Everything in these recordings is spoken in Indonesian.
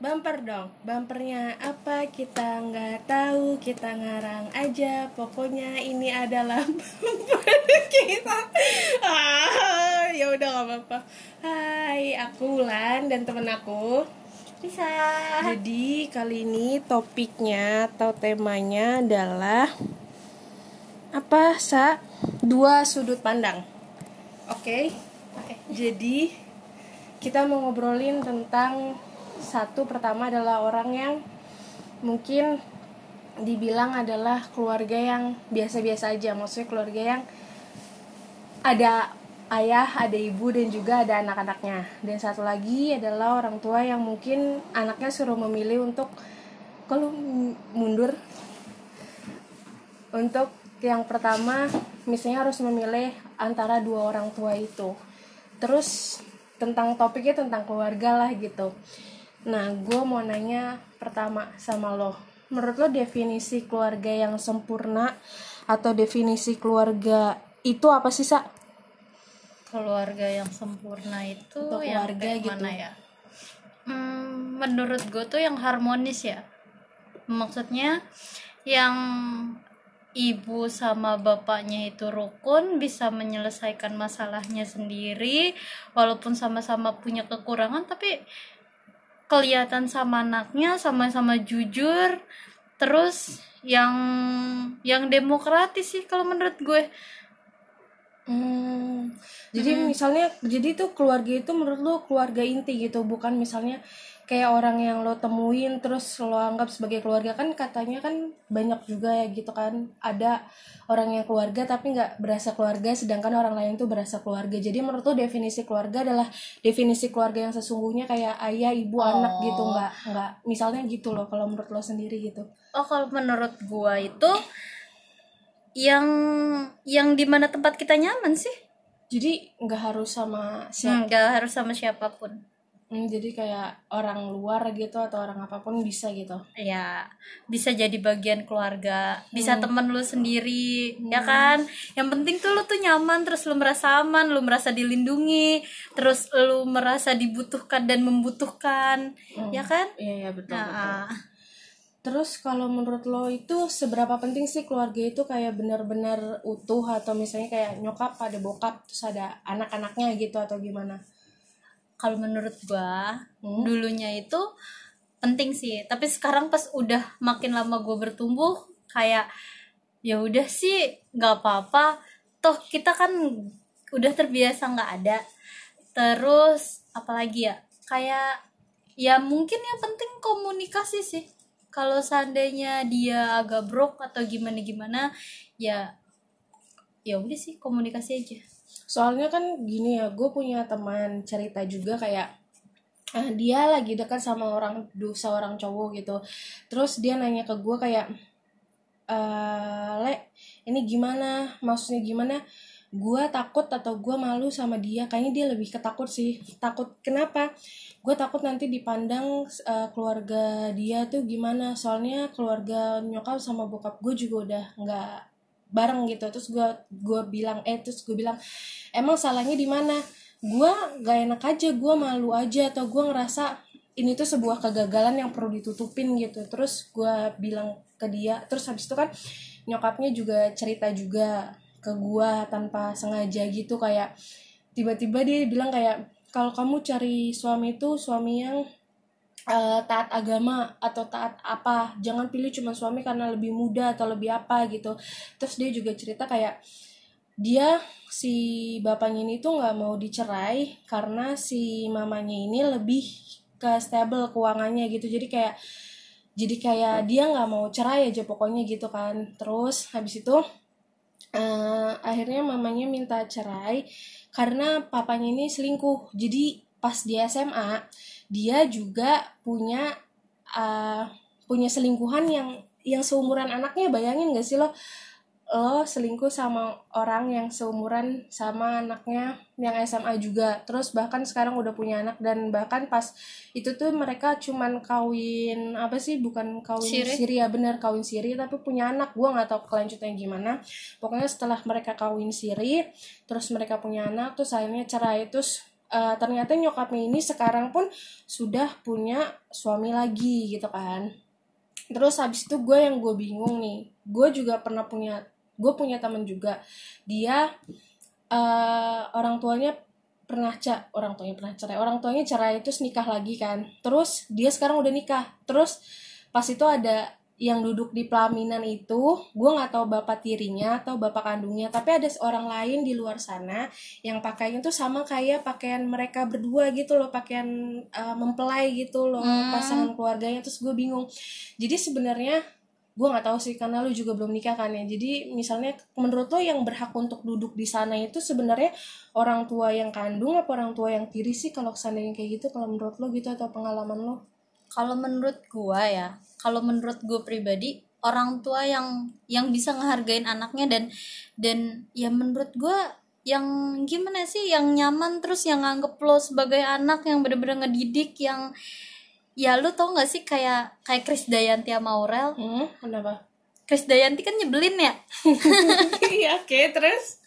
Bumper dong, bumpernya apa kita nggak tahu, kita ngarang aja. Pokoknya ini adalah bumper kita. Ah, ya udah gak apa-apa. Hai, aku Wulan dan temen aku. Bisa. Jadi kali ini topiknya atau temanya adalah apa sa? Dua sudut pandang. Oke. Oke. Jadi kita mau ngobrolin tentang satu pertama adalah orang yang mungkin dibilang adalah keluarga yang biasa-biasa aja, maksudnya keluarga yang ada ayah, ada ibu dan juga ada anak-anaknya. Dan satu lagi adalah orang tua yang mungkin anaknya suruh memilih untuk kalau mundur untuk yang pertama misalnya harus memilih antara dua orang tua itu. Terus tentang topiknya tentang keluarga lah gitu. Nah, gue mau nanya pertama sama lo. Menurut lo definisi keluarga yang sempurna atau definisi keluarga itu apa sih, Sa? Keluarga yang sempurna itu yang keluarga kayak gitu. mana ya? Hmm, menurut gue tuh yang harmonis ya. Maksudnya yang ibu sama bapaknya itu rukun bisa menyelesaikan masalahnya sendiri walaupun sama-sama punya kekurangan tapi kelihatan sama anaknya sama-sama jujur. Terus yang yang demokratis sih kalau menurut gue. Hmm, jadi misalnya jadi tuh keluarga itu menurut lo keluarga inti gitu, bukan misalnya kayak orang yang lo temuin terus lo anggap sebagai keluarga kan katanya kan banyak juga ya gitu kan. Ada orang yang keluarga tapi nggak berasa keluarga sedangkan orang lain tuh berasa keluarga. Jadi menurut lo definisi keluarga adalah definisi keluarga yang sesungguhnya kayak ayah ibu anak gitu nggak nggak misalnya gitu loh kalau menurut lo sendiri gitu. Oh kalau menurut gue itu yang yang di mana tempat kita nyaman sih. Jadi nggak harus sama siapa nggak harus sama siapa pun Hmm, jadi kayak orang luar gitu atau orang apa pun bisa gitu. ya bisa jadi bagian keluarga bisa temen lu sendiri ya kan yang penting tuh lu tuh nyaman terus lu merasa aman lu merasa dilindungi terus lu merasa dibutuhkan dan membutuhkan ya kan Iya, iya betul. betul. nah, Terus kalau menurut lo itu seberapa penting sih keluarga itu kayak benar-benar utuh atau misalnya kayak nyokap ada bokap terus ada anak-anaknya gitu atau gimana? Kalau menurut gua Hmm. dulunya itu penting sih. Tapi sekarang pas udah makin lama gua bertumbuh kayak ya udah sih nggak apa-apa. Toh kita kan udah terbiasa nggak ada. Terus apalagi ya? Kayak ya mungkin yang penting komunikasi sih. Kalau seandainya dia agak brok atau gimana gimana ya ya udah sih komunikasi aja Soalnya kan gini ya, gue punya teman cerita juga kayak eh, dia lagi dekat sama orang dosa orang cowok gitu. Terus dia nanya ke gue kayak, eh Le, ini gimana? Maksudnya gimana? Gue takut atau gue malu sama dia. Kayaknya dia lebih ketakut sih. Takut kenapa? Gue takut nanti dipandang eh, keluarga dia tuh gimana. Soalnya keluarga nyokap sama bokap gue juga udah nggak bareng gitu. Terus gue gue bilang eh terus gue bilang emang salahnya di mana? Gue gak enak aja gue malu aja atau gue ngerasa ini tuh sebuah kegagalan yang perlu ditutupin gitu. Terus gue bilang ke dia terus habis itu kan nyokapnya juga cerita juga ke gue tanpa sengaja gitu kayak tiba-tiba dia bilang kayak kalau kamu cari suami itu suami yang eh, taat agama atau taat apa. Jangan pilih cuma suami karena lebih muda atau lebih apa gitu. Terus dia juga cerita kayak dia si bapaknya ini tuh nggak mau dicerai karena si mamanya ini lebih ke stable keuangannya gitu. Jadi kayak jadi kayak dia nggak mau cerai aja pokoknya gitu kan. Terus habis itu eh, akhirnya mamanya minta cerai karena papanya ini selingkuh. Jadi pas di SMA dia juga punya uh, punya selingkuhan yang yang seumuran anaknya bayangin gak sih lo? Lo selingkuh sama orang yang seumuran sama anaknya yang SMA juga. Terus bahkan sekarang udah punya anak dan bahkan pas itu tuh mereka cuman kawin apa sih bukan kawin Siri. siri ya bener kawin siri tapi punya anak. Gua nggak tahu kelanjutannya gimana. Pokoknya setelah mereka kawin siri terus mereka punya anak terus akhirnya cerai terus eh, ternyata nyokapnya ini sekarang pun sudah punya suami lagi gitu kan. Terus habis itu gue yang gue bingung nih. Gue juga pernah punya gue punya temen juga. Dia eh, orang tuanya pernah cak orang tuanya pernah cerai. Orang tuanya cerai terus nikah lagi kan. Terus dia sekarang udah nikah. Terus pas itu ada yang duduk di pelaminan itu gue nggak tahu bapak tirinya atau bapak kandungnya tapi ada orang lain di luar sana yang pakainya tuh sama kayak pakaian mereka berdua gitu loh pakaian uh, mempelai gitu loh Hmm. pasangan keluarganya. Terus gue bingung. Jadi sebenarnya gue nggak tahu sih karena lu juga belum nikah kan ya. Jadi misalnya menurut lo yang berhak untuk duduk di sana itu sebenarnya orang tua yang kandung apa orang tua yang tiri sih kalau seandainya kayak gitu kalau menurut lo gitu atau pengalaman lo? Kalau menurut gua ya kalau menurut gue pribadi orang tua yang yang bisa ngehargain anaknya dan dan ya menurut gua yang gimana sih yang nyaman terus yang nganggep lo sebagai anak yang bener-bener ngedidik yang ya lu tau gak sih kayak kayak Chris Dayanti sama Aurel? Hmm kenapa? Chris Dayanti kan nyebelin ya? Iya oke terus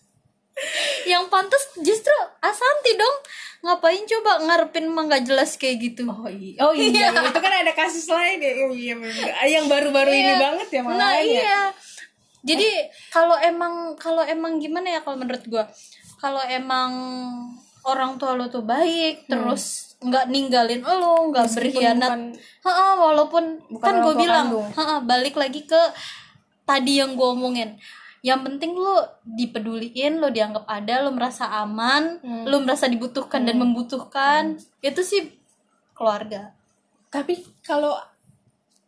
yang pantas justru Asanti dong. Ngapain coba ngarepin emang gak jelas kayak gitu? Oh iya, oh iya, itu kan ada kasus lain ya. Oh iya, yang baru-baru ini Iya. banget ya malah nah ya. iya. Jadi kalau emang kalau emang gimana ya kalau menurut gua? Kalau emang orang tua lo tuh baik terus nggak ninggalin lo nggak Hmm. Berkhianat. bukan- Ha-ha, walaupun Bukan kan gue bilang balik lagi ke tadi yang gue omongin yang penting lo dipeduliin lo dianggap ada lo merasa aman Hmm. lo merasa dibutuhkan dan membutuhkan. Itu sih keluarga. Tapi kalau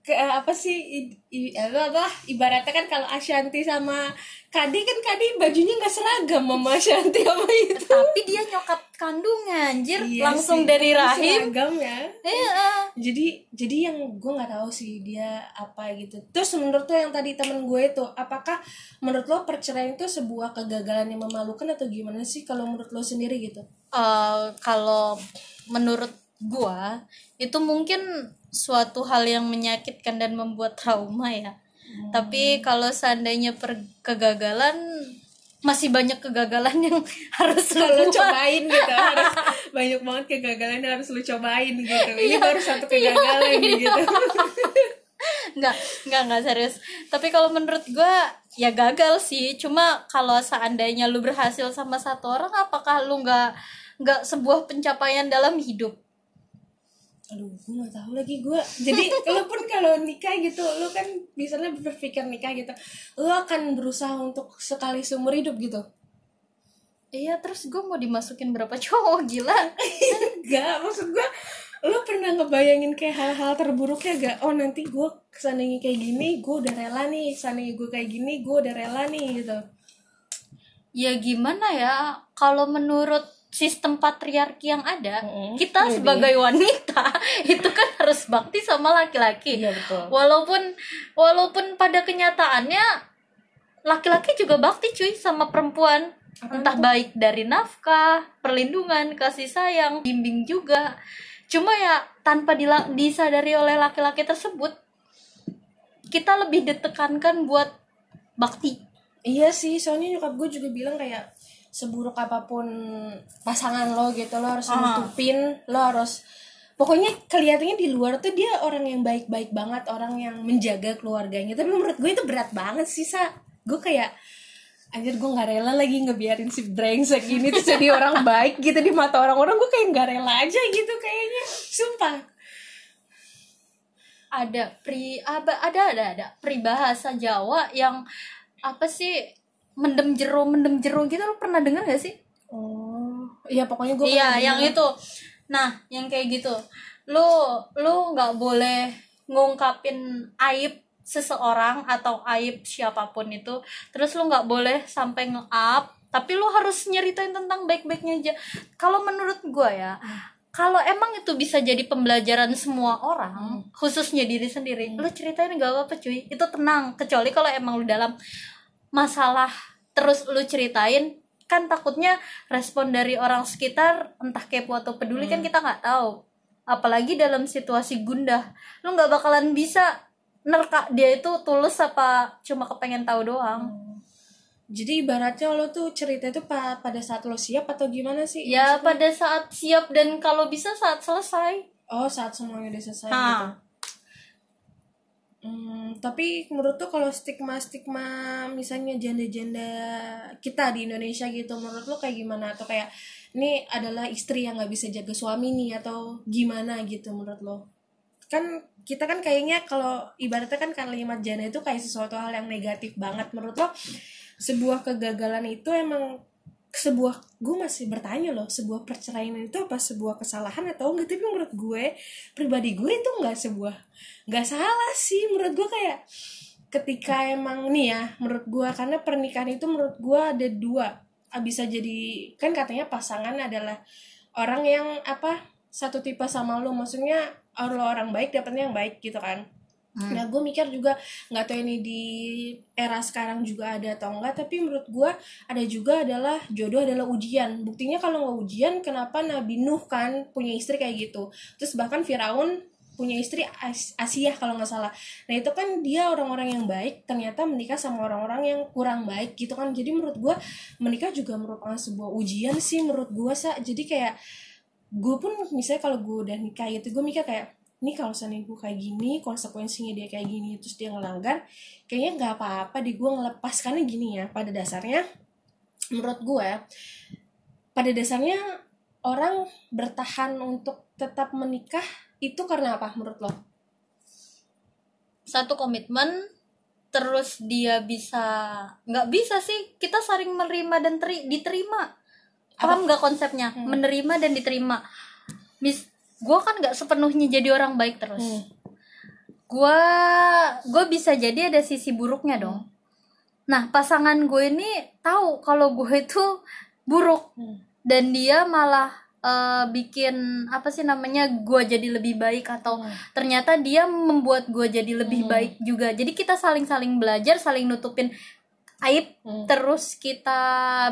ke apa sih i- i- apa, apa ibaratnya kan kalau Ashanti sama Kadi kan Kadi bajunya nggak seragam sama Ashanti sama itu. tapi dia nyokap kandungnya anjir Iya langsung sih, dari rahim seragam ya. Iya. Jadi jadi yang gue nggak tahu sih dia apa gitu. Terus menurut lo yang tadi temen gue itu, apakah menurut lo perceraian itu sebuah kegagalan yang memalukan atau gimana sih kalau menurut lo sendiri gitu? Eh, kalau menurut gua itu mungkin suatu hal yang menyakitkan dan membuat trauma ya. Tapi kalau seandainya per kegagalan masih banyak kegagalan yang harus lu cobain gitu harus banyak banget kegagalan yang harus lu cobain gitu. Ini baru satu kegagalan gitu. nggak nggak nggak serius. Tapi kalau menurut gua ya gagal sih. Cuma kalau seandainya lu berhasil sama satu orang apakah lu nggak nggak sebuah pencapaian dalam hidup Aduh, gue gak tahu lagi gue. Jadi lo pun kalau nikah gitu, lo kan misalnya berpikir nikah gitu, lo akan berusaha untuk sekali seumur hidup gitu. iya terus gue mau dimasukin berapa cowok gila Gak, maksud gue lo pernah ngebayangin kayak hal-hal terburuknya gak? Oh nanti gue ke sananya kayak gini, gue udah rela nih. Seandainya gue kayak gini, gue udah rela nih gitu. ya gimana ya kalau menurut sistem patriarki yang ada Mm-mm. kita Jadi. sebagai wanita itu kan harus bakti sama laki-laki Iya betul. walaupun walaupun pada kenyataannya laki-laki juga bakti cuy sama perempuan entah baik dari nafkah perlindungan kasih sayang bimbing juga cuma ya tanpa dila- disadari oleh laki-laki tersebut kita lebih ditekankan buat bakti Iya sih, soalnya nyokap gue juga bilang kayak seburuk apa pun pasangan lo gitu lo harus Ah. nutupin, lo harus pokoknya kelihatannya di luar tuh dia orang yang baik-baik banget, orang yang menjaga keluarganya. Tapi menurut gue itu berat banget sih, Sa. Gue kayak anjir gue nggak rela lagi ngebiarin si brengsek ini tuh jadi orang baik gitu di mata orang-orang gue kayak nggak rela aja gitu kayaknya sumpah ada pri ada ada ada ada peribahasa Jawa yang apa sih mendem jero mendem jero gitu lo pernah dengar gak sih? Oh iya pokoknya gue iya yang itu. Nah yang kayak gitu. Lo lo nggak boleh ngungkapin aib seseorang atau aib siapa pun itu. Terus lo nggak boleh sampai nge-up tapi lo harus nyeritain tentang baik-baiknya aja. Kalau menurut gua ya kalau emang itu bisa jadi pembelajaran semua orang khususnya diri sendiri lo ceritain gak apa-apa cuy. Itu tenang kecuali kalau emang lo dalam masalah terus lu ceritain kan takutnya respon dari orang sekitar entah kepo atau peduli kan kita nggak tahu. Apalagi dalam situasi gundah lu nggak bakalan bisa nerka dia itu tulus apa cuma kepengen tahu doang. Jadi ibaratnya lo tuh cerita itu pa- pada saat lo siap atau gimana sih ya pada saat siap dan kalau bisa saat selesai. Oh saat semuanya udah selesai Ha. gitu Hmm, tapi menurut tuh kalau stigma-stigma misalnya janda-janda kita di Indonesia gitu, menurut lo kayak gimana? Atau kayak ini adalah istri yang nggak bisa jaga suami nih atau gimana gitu menurut lo? Kan kita kan kayaknya kalau ibaratnya kan kalimat janda itu kayak sesuatu hal yang negatif banget menurut lo. Sebuah kegagalan itu emang sebuah gue masih bertanya loh sebuah perceraian itu apa? Sebuah kesalahan atau enggak? Tapi menurut gue pribadi gue itu enggak sebuah nggak salah sih. Menurut gue kayak ketika emang nih ya menurut gue karena pernikahan itu menurut gue ada dua. Ah, bisa jadi kan katanya pasangan adalah orang yang apa? Satu tipe sama lo maksudnya lo orang baik dapetnya yang baik gitu kan Nah, gue mikir juga nggak tahu ini di era sekarang juga ada atau enggak, tapi menurut gue ada juga adalah jodoh adalah ujian. Buktinya kalau nggak ujian, kenapa Nabi Nuh kan punya istri kayak gitu? Terus bahkan Firaun punya istri As- Asia kalau nggak salah. Nah itu kan dia orang-orang yang baik, ternyata menikah sama orang-orang yang kurang baik gitu kan. Jadi menurut gue menikah juga merupakan sebuah ujian sih menurut gue sa. Jadi kayak gue pun misalnya kalau gue udah nikah gitu, gue mikir kayak ini kalau seandainya gue kayak gini konsekuensinya dia kayak gini terus dia ngelanggar kayaknya nggak apa-apa di gue ngelepas. Karena gini ya pada dasarnya menurut gue pada dasarnya orang bertahan untuk tetap menikah itu karena apa menurut lo? satu komitmen terus dia bisa nggak bisa sih kita saling menerima dan teri- diterima. Paham nggak konsepnya? Hmm. menerima dan diterima. Mis gue kan nggak sepenuhnya jadi orang baik terus Hmm. gue gue bisa jadi ada sisi buruknya dong nah pasangan gue ini tahu kalau gue itu buruk Hmm. dan dia malah eh, bikin apa sih namanya gue jadi lebih baik atau Hmm. ternyata dia membuat gue jadi lebih Hmm. baik juga jadi kita saling saling belajar saling nutupin aib Hmm. terus kita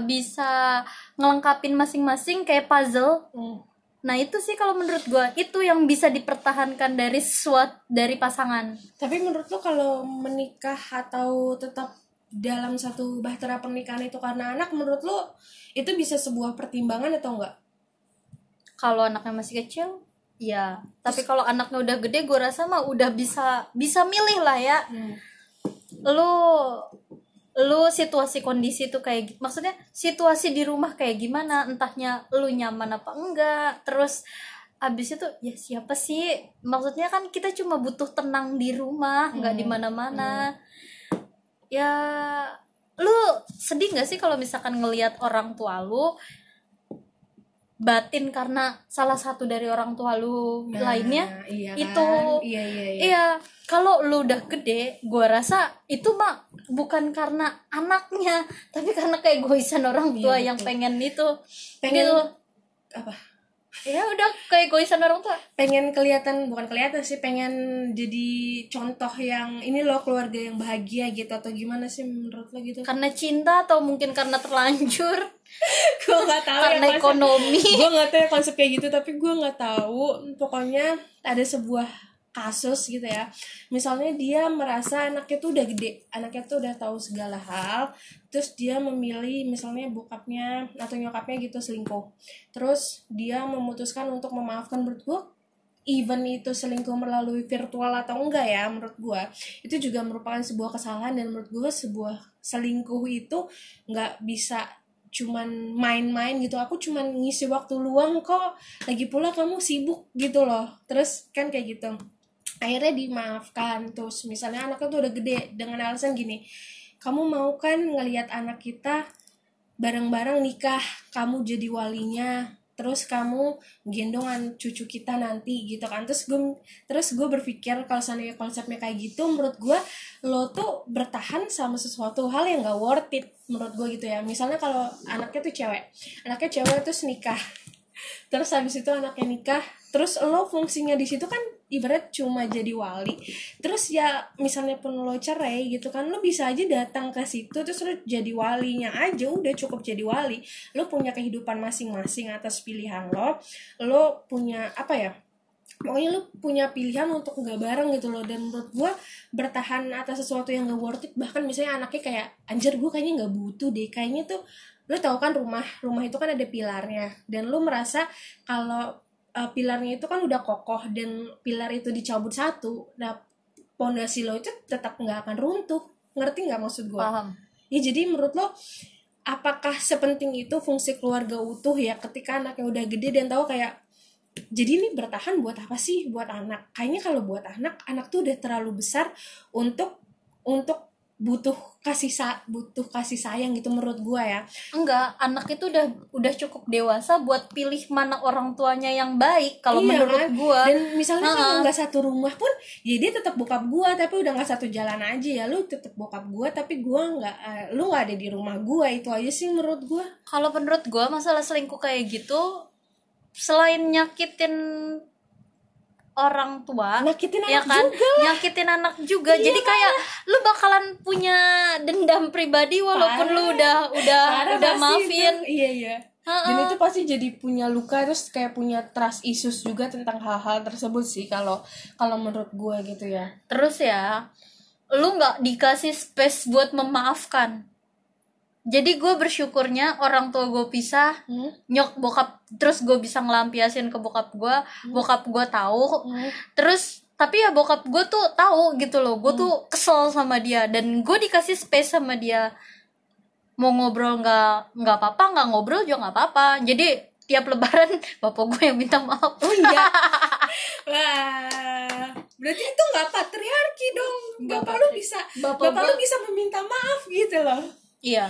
bisa ngelengkapin masing-masing kayak puzzle Hmm. Nah itu sih kalau menurut gue itu yang bisa dipertahankan dari suat dari pasangan Tapi menurut lo kalau menikah atau tetap dalam satu bahtera pernikahan itu karena anak menurut lo itu bisa sebuah pertimbangan atau enggak? kalau anaknya masih kecil ya tapi kalau anaknya udah gede gue rasa mah udah bisa bisa milih lah ya Hmm. lu lu situasi kondisi tuh kayak gi- maksudnya situasi di rumah kayak gimana? Entahnya lu nyaman apa enggak? Terus abis itu ya siapa sih? Maksudnya kan kita cuma butuh tenang di rumah nggak Hmm. di mana-mana ya lu sedih nggak sih kalau misalkan ngelihat orang tua lu batin karena salah satu dari orang tua lu Nah, lainnya iya itu. kan? iya iya iya. Iya, kalau lu udah gede, gua rasa itu mah bukan karena anaknya, tapi karena keegoisan orang tua Iya, yang betul. pengen itu. Pengen Gitu. apa? Ya udah keegoisan orang tua. pengen kelihatan bukan kelihatan sih pengen jadi contoh yang ini loh keluarga yang bahagia gitu atau gimana sih menurut lo gitu Karena cinta atau mungkin karena terlanjur, gue nggak tahu karena ya ekonomi. gue nggak tahu ya konsep kayak gitu tapi gue nggak tahu pokoknya ada sebuah kasus gitu ya. Misalnya dia merasa anaknya tuh udah gede anaknya tuh udah tahu segala hal terus dia memilih misalnya bokapnya atau nyokapnya gitu selingkuh. Terus dia memutuskan untuk memaafkan menurut gue even itu selingkuh melalui virtual atau enggak ya menurut gue itu juga merupakan sebuah kesalahan dan menurut gue sebuah selingkuh itu nggak bisa cuman main-main gitu. Aku cuman ngisi waktu luang kok lagi pula kamu sibuk gitu loh. Terus kan kayak gitu akhirnya dimaafkan. Terus misalnya anaknya tuh udah gede dengan alasan gini kamu mau kan ngelihat anak kita bareng-bareng nikah kamu jadi walinya terus kamu gendongan cucu kita nanti gitu kan. Terus gue terus gue berpikir kalau seandainya konsepnya kayak gitu menurut gue lo tuh bertahan sama sesuatu hal yang gak worth it menurut gue gitu ya. Misalnya kalau anaknya tuh cewek anaknya cewek terus nikah terus habis itu anaknya nikah terus lo fungsinya di situ kan ibarat cuma jadi wali. Terus ya misalnya pun lo cerai gitu kan lo bisa aja datang ke situ terus lo jadi walinya aja udah cukup jadi wali. Lo punya kehidupan masing-masing atas pilihan lo. Lo punya apa ya pokoknya lu punya pilihan untuk nggak bareng gitu loh dan menurut gue bertahan atas sesuatu yang gak worth it bahkan misalnya anaknya kayak anjir gue kayaknya nggak butuh deh kayaknya tuh lu tau kan rumah rumah itu kan ada pilarnya. Dan lu merasa kalau uh, pilarnya itu kan udah kokoh dan pilar itu dicabut satu. Nah pondasi lo itu tetap nggak akan runtuh. Ngerti nggak maksud gue paham. Ya jadi menurut lo apakah sepenting itu fungsi keluarga utuh ya ketika anaknya udah gede dan tahu kayak jadi ini bertahan buat apa sih? Buat anak. Kayaknya kalau buat anak anak tuh udah terlalu besar untuk untuk butuh kasih sa butuh kasih sayang gitu menurut gua ya enggak anak itu udah udah cukup dewasa buat pilih mana orang tuanya yang baik kalau Iya menurut kan? gua dan misalnya kalau Ha-ha. nggak satu rumah pun ya dia tetap bokap gua tapi udah nggak satu jalan aja ya lu tetap bokap gua tapi gua nggak eh, lu nggak ada di rumah gua itu aja sih menurut gua kalau menurut gua masalah selingkuh kayak gitu selain nyakitin orang tua. Nakitin ya anak kan? juga nyakitin anak juga. Iya, jadi kayak lu bakalan punya dendam pribadi walaupun Parah. lu udah udah Parah udah maafin itu. iya iya. Ha-ha. dan itu pasti jadi punya luka terus kayak punya trust issues juga tentang hal-hal tersebut sih kalau kalau menurut gue gitu ya. Terus ya lu nggak dikasih space buat memaafkan jadi gue bersyukurnya orang tua gue pisah hmm? nyok bokap terus gue bisa ngelampiasin ke bokap gue bokap gue tahu. Hmm. terus tapi ya bokap gue tuh tahu gitu loh gue tuh kesel sama dia. Dan gue dikasih space sama dia. Mau ngobrol nggak nggak apa-apa nggak ngobrol juga nggak apa-apa. Jadi tiap lebaran bapak gue yang minta maaf. Oh iya. Wah. Berarti itu nggak patriarki dong. Nggak bapak lu bisa Bapak bapak, lu bisa meminta maaf gitu loh iya.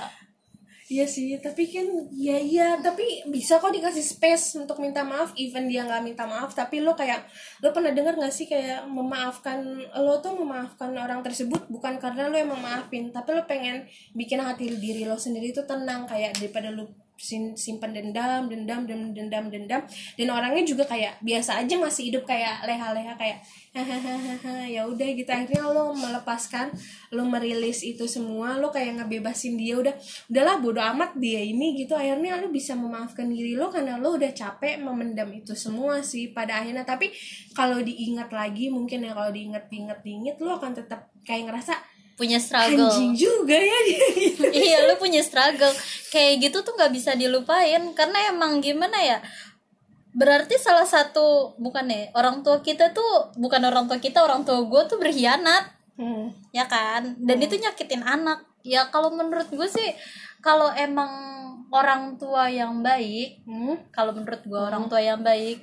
Iya sih, tapi kan ya iya, tapi bisa kok dikasih space untuk minta maaf, even dia nggak minta maaf, tapi lo kayak lo pernah dengar nggak sih kayak memaafkan lo tuh memaafkan orang tersebut bukan karena lo emang maafin, tapi lo pengen bikin hati diri lo sendiri tuh tenang kayak daripada lo sim- simpan dendam, dendam, dendam, dendam, dendam, dan orangnya juga kayak biasa aja masih hidup kayak leha-leha kayak hahaha ya udah gitu. Akhirnya lo melepaskan lo merilis itu semua lo kayak ngebebasin dia udah udahlah bodo amat dia ini gitu. Akhirnya lo bisa memaafkan diri lo karena lo udah capek memendam itu semua sih pada akhirnya. Tapi kalau diingat lagi mungkin ya kalau diingat diingat diingat lo akan tetap kayak ngerasa punya struggle. Anjing juga ya gitu. Iya lu punya struggle. Kayak gitu tuh nggak bisa dilupain karena emang gimana ya berarti salah satu bukan ya orang tua kita tuh bukan orang tua kita orang tua gue tuh berkhianat. Hmm. ya kan? Dan itu nyakitin anak. Ya kalau menurut gue sih kalau emang orang tua yang baik Hmm. kalau menurut gue orang tua yang baik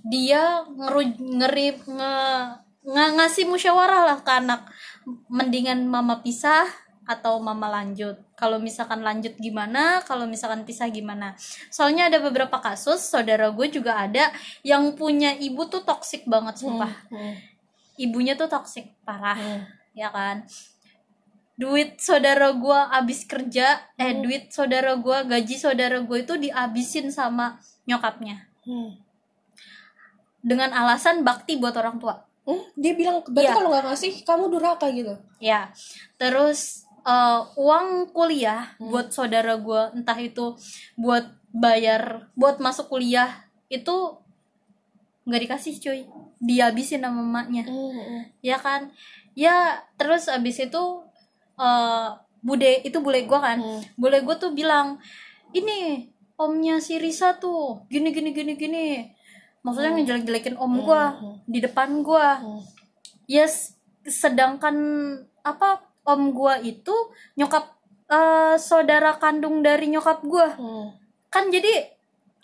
dia ngeru ngeri nge, nge- ngasih musyawarah lah ke anak mendingan mama pisah atau mama lanjut? Kalau misalkan lanjut gimana? Kalau misalkan pisah gimana? Soalnya ada beberapa kasus saudara gue juga ada yang punya ibu tuh toksik banget sumpah. Hmm. ibunya tuh toksik parah Hmm. ya kan? Duit saudara gue abis kerja eh duit saudara gue gaji saudara gue itu dihabisin sama nyokapnya. Hmm. dengan alasan bakti buat orang tua Hmm, dia bilang berarti Iya. kalau nggak ngasih kamu durhaka gitu. Ya terus eh, uang kuliah buat saudara gue entah itu buat bayar buat masuk kuliah itu nggak dikasih cuy. Dihabisin sama emaknya. Hmm. ya kan? Ya terus abis itu eh bude itu bule gue kan. Hmm. bule gue tuh bilang ini omnya si Risa tuh gini gini gini gini maksudnya ngejelek-jelekin om gue di depan gue Hmm. yes sedangkan apa om gue itu nyokap eh, saudara kandung dari nyokap gue Hmm. kan jadi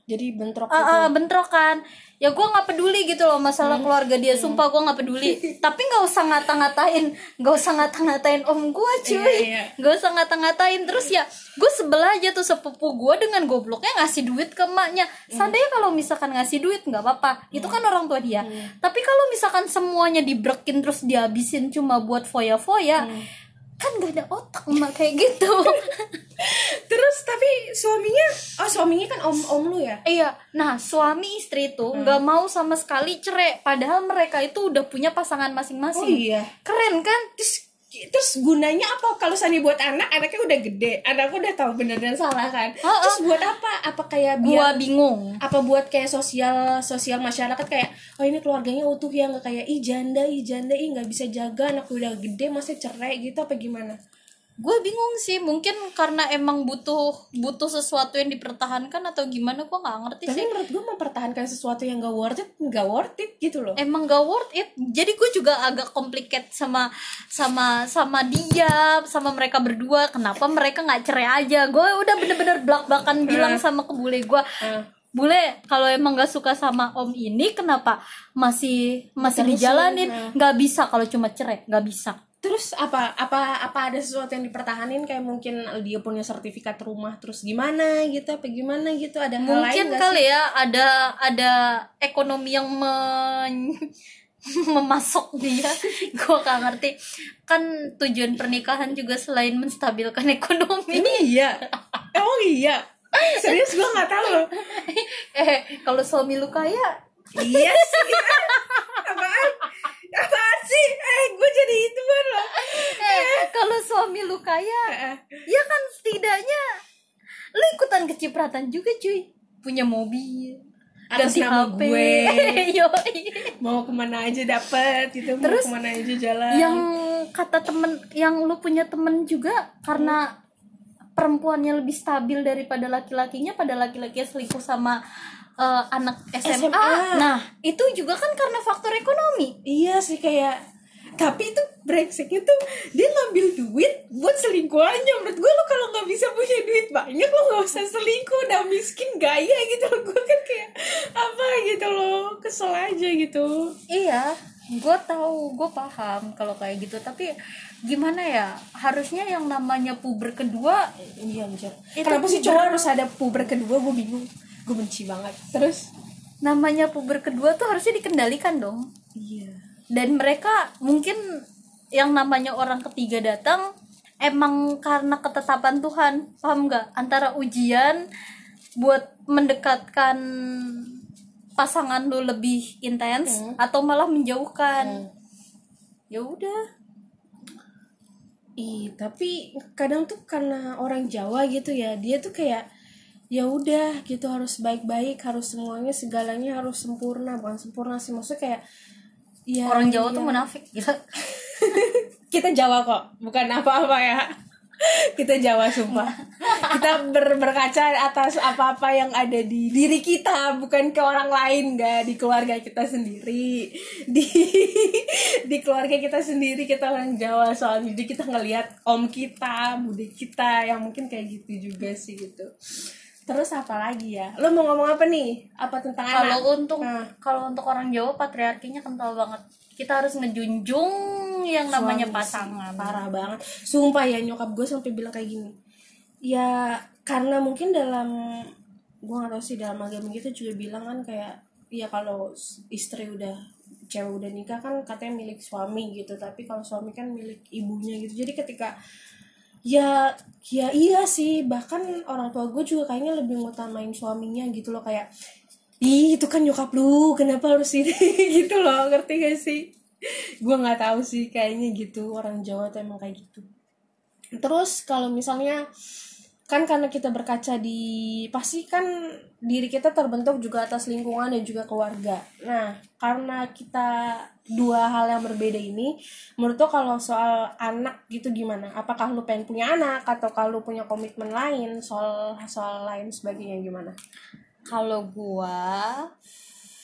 jadi bentrok gitu. ah, bentrokan. Ya gue nggak peduli gitu loh masalah keluarga dia. Sumpah gue nggak peduli. Tapi nggak usah ngata-ngatain. Nggak usah ngata-ngatain om gue cuy. Iya, iya. nggak usah ngata-ngatain. Terus ya gue sebel aja tuh sepupu gue dengan gobloknya ngasih duit ke emaknya. Seandainya kalau misalkan ngasih duit nggak apa-apa. Itu kan orang tua dia. Tapi kalau misalkan semuanya dibrekin terus dihabisin cuma buat foya-foya kan gak ada otak emak kayak gitu. Terus tapi suaminya oh suaminya kan om om lu ya? Iya, nah suami istri itu nggak mau sama sekali cerai, padahal mereka itu udah punya pasangan oh masing-masing. iya. Keren kan? terus terus gunanya apa? Kalau sani buat anak anaknya udah gede. Anakku udah tahu benar dan salah kan. Oh, oh. terus buat apa? Apa kayak gua biar bingung. apa buat kayak sosial sosial masyarakat kayak oh ini keluarganya utuh ya nggak kayak ih janda ih janda ih nggak bisa jaga anak udah gede masih cerai gitu apa gimana gue bingung sih mungkin karena emang butuh butuh sesuatu yang dipertahankan atau gimana gue nggak ngerti tapi sih. menurut gue mempertahankan sesuatu yang gak worth it nggak worth it gitu loh. Emang gak worth it. Jadi gue juga agak complicated sama sama sama dia sama mereka berdua. Kenapa mereka nggak cerai aja? Gue udah bener-bener belak belakan bilang sama ke bule gue Eh, bule kalau emang gak suka sama om ini kenapa masih masih Terusin, dijalanin? nah. nggak bisa kalau cuma cerai nggak bisa terus apa apa apa ada sesuatu yang dipertahanin? Kayak mungkin dia punya sertifikat rumah terus gimana gitu? Apa gimana gitu? Ada hal lain mungkin nggak kali sih? ya ada ada ekonomi yang men memasok dia. Gue gak ngerti. Kan tujuan pernikahan juga selain menstabilkan ekonomi. Ini iya. Emang iya? Serius gue nggak tahu. Eh kalau suami lu kaya iya sih. Apaan? Apaan sih? Eh gue jadi itu loh. Eh kalau suami lu kaya Eh, ya kan setidaknya lu ikutan kecipratan juga cuy. Punya mobil Atas nama HP gue. Yoi. mau ke mana aja dapet gitu mau Terus, ke mana aja jalan. yang kata temen yang lu punya temen juga karena perempuannya lebih stabil daripada laki-lakinya pada laki-laki selingkuh sama eh, anak SMA. SMA. Nah, itu juga kan karena faktor ekonomi. Iya sih kayak tapi itu brengseknya tuh dia ngambil duit buat selingkuhannya menurut gue lo kalau nggak bisa punya duit banyak lo nggak usah selingkuh udah miskin gaya gitu loh gue kan kayak apa gitu loh kesel aja gitu Iya, gue tahu, gue paham kalau kayak gitu. Tapi gimana ya? Harusnya yang namanya puber kedua iya anjir Itu kenapa sih cowok harus ada puber kedua gue bingung gue benci banget. Terus namanya puber kedua tuh harusnya dikendalikan dong. iya. Dan mereka mungkin yang namanya orang ketiga datang emang karena ketetapan Tuhan paham nggak? Antara ujian buat mendekatkan pasangan lu lebih intens atau malah menjauhkan. Ya udah. Ih, tapi kadang tuh karena orang Jawa gitu ya, dia tuh kayak ya udah gitu harus baik-baik, harus semuanya segalanya harus sempurna, bukan sempurna sih maksudnya kayak ya orang Jawa tuh iya. munafik gila Kita Jawa kok, bukan apa-apa ya. Kita Jawa sumpah. Kita ber- berkaca atas apa-apa yang ada di diri kita, bukan ke orang lain, nggak di keluarga kita sendiri. Di di keluarga kita sendiri kita orang Jawa soalnya jadi kita ngelihat om kita, bude kita yang mungkin kayak gitu juga sih gitu. Terus apa lagi ya? Lo mau ngomong apa nih? Apa tentang anak? kalau untuk Nah. kalau untuk orang Jawa patriarkinya kental banget kita harus ngejunjung yang namanya Suami sih, pasangan parah banget sumpah ya nyokap gue sampai bilang kayak gini ya karena mungkin dalam gue gak tau sih dalam agama kita juga bilang kan kayak ya kalau istri udah cewek udah nikah kan katanya milik suami gitu tapi kalau suami kan milik ibunya gitu jadi ketika ya ya iya sih. Bahkan orang tua gue juga kayaknya lebih ngutamain suaminya gitu loh. Kayak ih itu kan nyokap lu. Kenapa harus ini? Gitu loh. Ngerti gak sih? Gue nggak tahu sih kayaknya gitu. Orang Jawa tuh emang kayak gitu. Terus kalau misalnya kan karena kita berkaca di pasti kan diri kita terbentuk juga atas lingkungan dan juga keluarga. Nah karena kita dua hal yang berbeda ini menurut lo kalau soal anak gitu gimana? Apakah lu pengen punya anak atau kalau punya komitmen lain soal soal lain sebagainya gimana? Kalau gua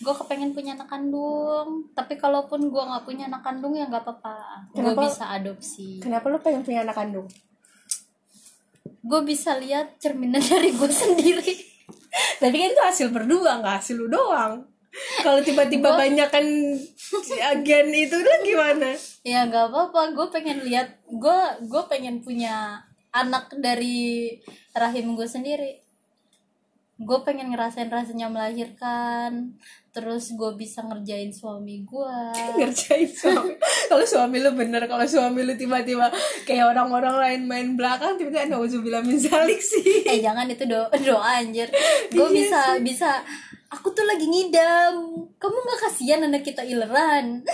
gua kepengen punya anak kandung. Tapi kalaupun gua nggak punya anak kandung ya nggak apa-apa. Gua Kenapa? bisa adopsi. kenapa lu pengen punya anak kandung gua bisa lihat cerminan dari gua sendiri. Tapi kan itu hasil berdua nggak hasil lu doang. Kalau tiba-tiba banyak kan agen itu lah gimana? Ya nggak apa-apa. Gue pengen lihat gue gue pengen punya anak dari rahim gue sendiri gue pengen ngerasain rasanya melahirkan. Terus gue bisa ngerjain suami gue ngerjain suami. Kalau suami lu bener kalau suami lu tiba-tiba kayak orang-orang lain main belakang tiba-tiba nauzubillah min zalik sih. Eh jangan itu do doa anjir. Gue Iya bisa bisa. Aku tuh lagi ngidam. Kamu nggak kasihan anak kita ileran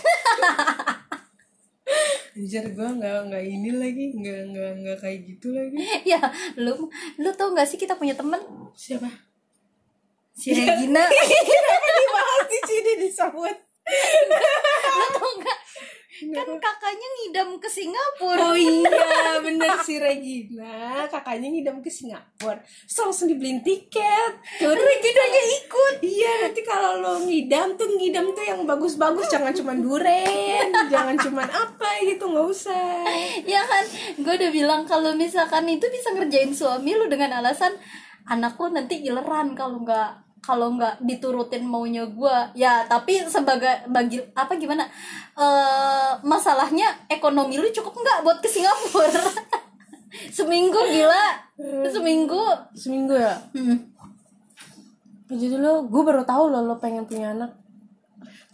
Anjir gue nggak nggak ini lagi nggak nggak nggak kayak gitu lagi. Ya lu lu tau gak sih kita punya temen? Siapa si Regina. Kenapa dibahas di sini disebut? Lu tau gak kan kakaknya ngidam ke Singapura. Oh iya bener si Regina. Kakaknya ngidam ke Singapura. Terus langsung dibeliin tiket. Tuh, Reginanya ikut. Iya nanti kalau lo ngidam tuh ngidam tuh yang bagus-bagus. Jangan cuma duren jangan cuma apa gitu nggak usah. Ya kan? Gue udah bilang kalau misalkan itu bisa ngerjain suami lu dengan alasan anak lu nanti ileran kalau nggak kalau nggak diturutin maunya gue ya tapi sebagai bagi apa gimana eh masalahnya ekonomi lu cukup nggak buat ke Singapura? Seminggu gila. Seminggu. Seminggu ya? Hmm. jadi lo gue baru tahu lo lo pengen punya anak.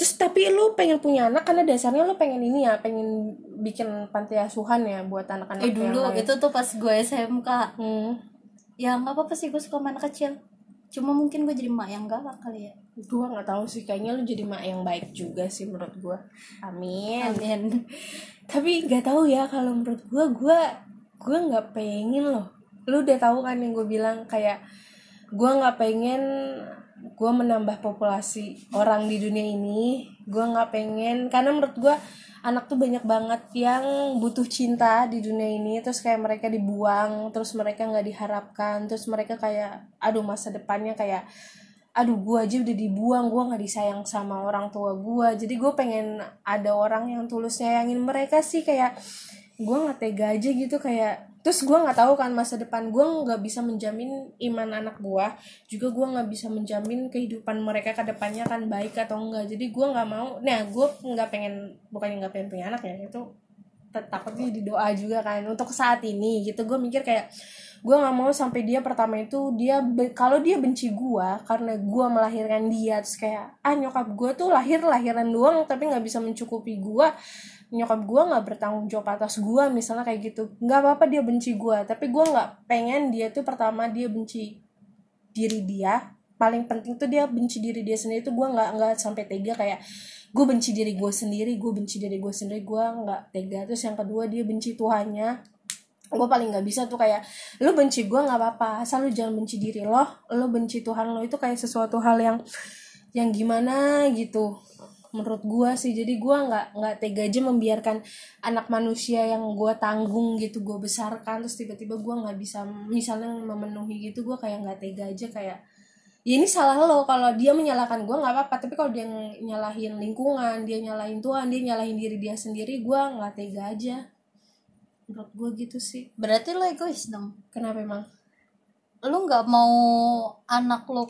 Terus tapi lo pengen punya anak karena dasarnya lo pengen ini ya pengen bikin panti asuhan ya buat anak-anak eh yang dulu lain. itu tuh pas gue SMK hmm. ya nggak apa-apa sih gue suka sama anak kecil cuma mungkin gue jadi mak yang galak kali ya. Gue nggak tahu sih kayaknya lo jadi mak yang baik juga sih menurut gue amin. Amin. Tapi nggak tahu ya kalau menurut gue gue gue nggak pengen loh. Lu udah tahu kan yang gue bilang kayak gue nggak pengen gue menambah populasi orang di dunia ini gue nggak pengen karena menurut gue anak tuh banyak banget yang butuh cinta di dunia ini terus kayak mereka dibuang terus mereka nggak diharapkan terus mereka kayak aduh masa depannya kayak aduh gue aja udah dibuang gue nggak disayang sama orang tua gue jadi gue pengen ada orang yang tulus nyayangin mereka sih kayak gue nggak tega aja gitu kayak terus gue nggak tahu kan masa depan gue nggak bisa menjamin iman anak gue juga gue nggak bisa menjamin kehidupan mereka ke depannya kan baik atau enggak jadi gue nggak mau nah gue nggak pengen bukannya nggak pengen punya anak ya itu takutnya di doa juga kan. Untuk saat ini gitu gue mikir kayak gue nggak mau sampai dia pertama itu dia kalau dia benci gue karena gue melahirkan dia terus kayak ah nyokap gue tuh lahir lahiran doang tapi nggak bisa mencukupi gue nyokap gue nggak bertanggung jawab atas gue misalnya kayak gitu. Nggak apa-apa dia benci gue tapi gue nggak pengen dia tuh pertama dia benci diri dia. Paling penting tuh dia benci diri dia sendiri tuh gue nggak nggak sampai tega kayak gue benci diri gue sendiri gue benci diri gue sendiri. Gue nggak tega. Terus yang kedua dia benci Tuhannya. Gue paling nggak bisa tuh kayak lu benci gue nggak apa-apa asal lu jangan benci diri lo lu benci Tuhan lo. Itu kayak sesuatu hal yang yang gimana gitu menurut gue sih. Jadi gue nggak nggak tega aja membiarkan anak manusia yang gue tanggung gitu gue besarkan terus tiba-tiba gue nggak bisa misalnya memenuhi gitu gue kayak nggak tega aja kayak ya ini salah lo kalau dia menyalahkan gue nggak apa-apa. Tapi kalau dia nyalahin lingkungan dia nyalahin Tuhan dia nyalahin diri dia sendiri gue nggak tega aja. Menurut gue gitu sih. Berarti lo egois dong? Kenapa emang? Lu nggak mau anak lu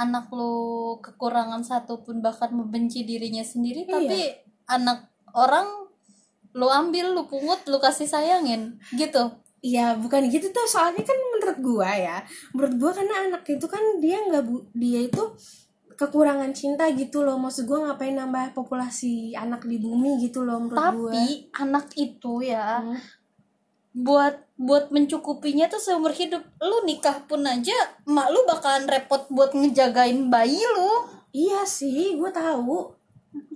anak lu kekurangan satu pun bahkan membenci dirinya sendiri Iya. tapi anak orang lu ambil lu pungut lu kasih sayangin gitu Iya bukan gitu tuh soalnya kan menurut gua ya menurut gua karena anak itu kan dia nggak bu dia itu kekurangan cinta gitu loh maksud gua ngapain nambah populasi anak di bumi gitu loh menurut gua tapi anak itu ya Hmm. Buat buat mencukupinya tuh seumur hidup. Lu nikah pun aja mak lu bakalan repot buat ngejagain bayi lu. Iya sih gua tahu.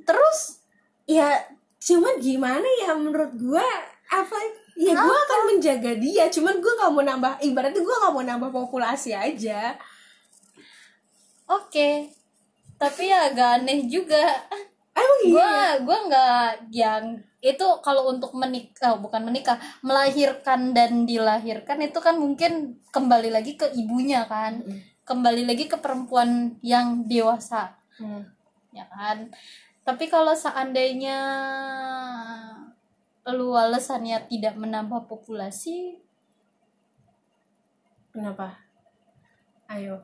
Terus? Ya cuman gimana ya menurut gua? Apa? Ya gua akan menjaga dia cuman gua nggak mau nambah ibaratnya gua nggak mau nambah populasi aja. Oke. Tapi ya agak aneh juga. Emang iya? Gua gua nggak yang itu kalau untuk menikah bukan menikah melahirkan dan dilahirkan itu kan mungkin kembali lagi ke ibunya kan. Kembali lagi ke perempuan yang dewasa. Hmm. ya kan? Tapi kalau seandainya lu alasannya tidak menambah populasi kenapa? Ayo.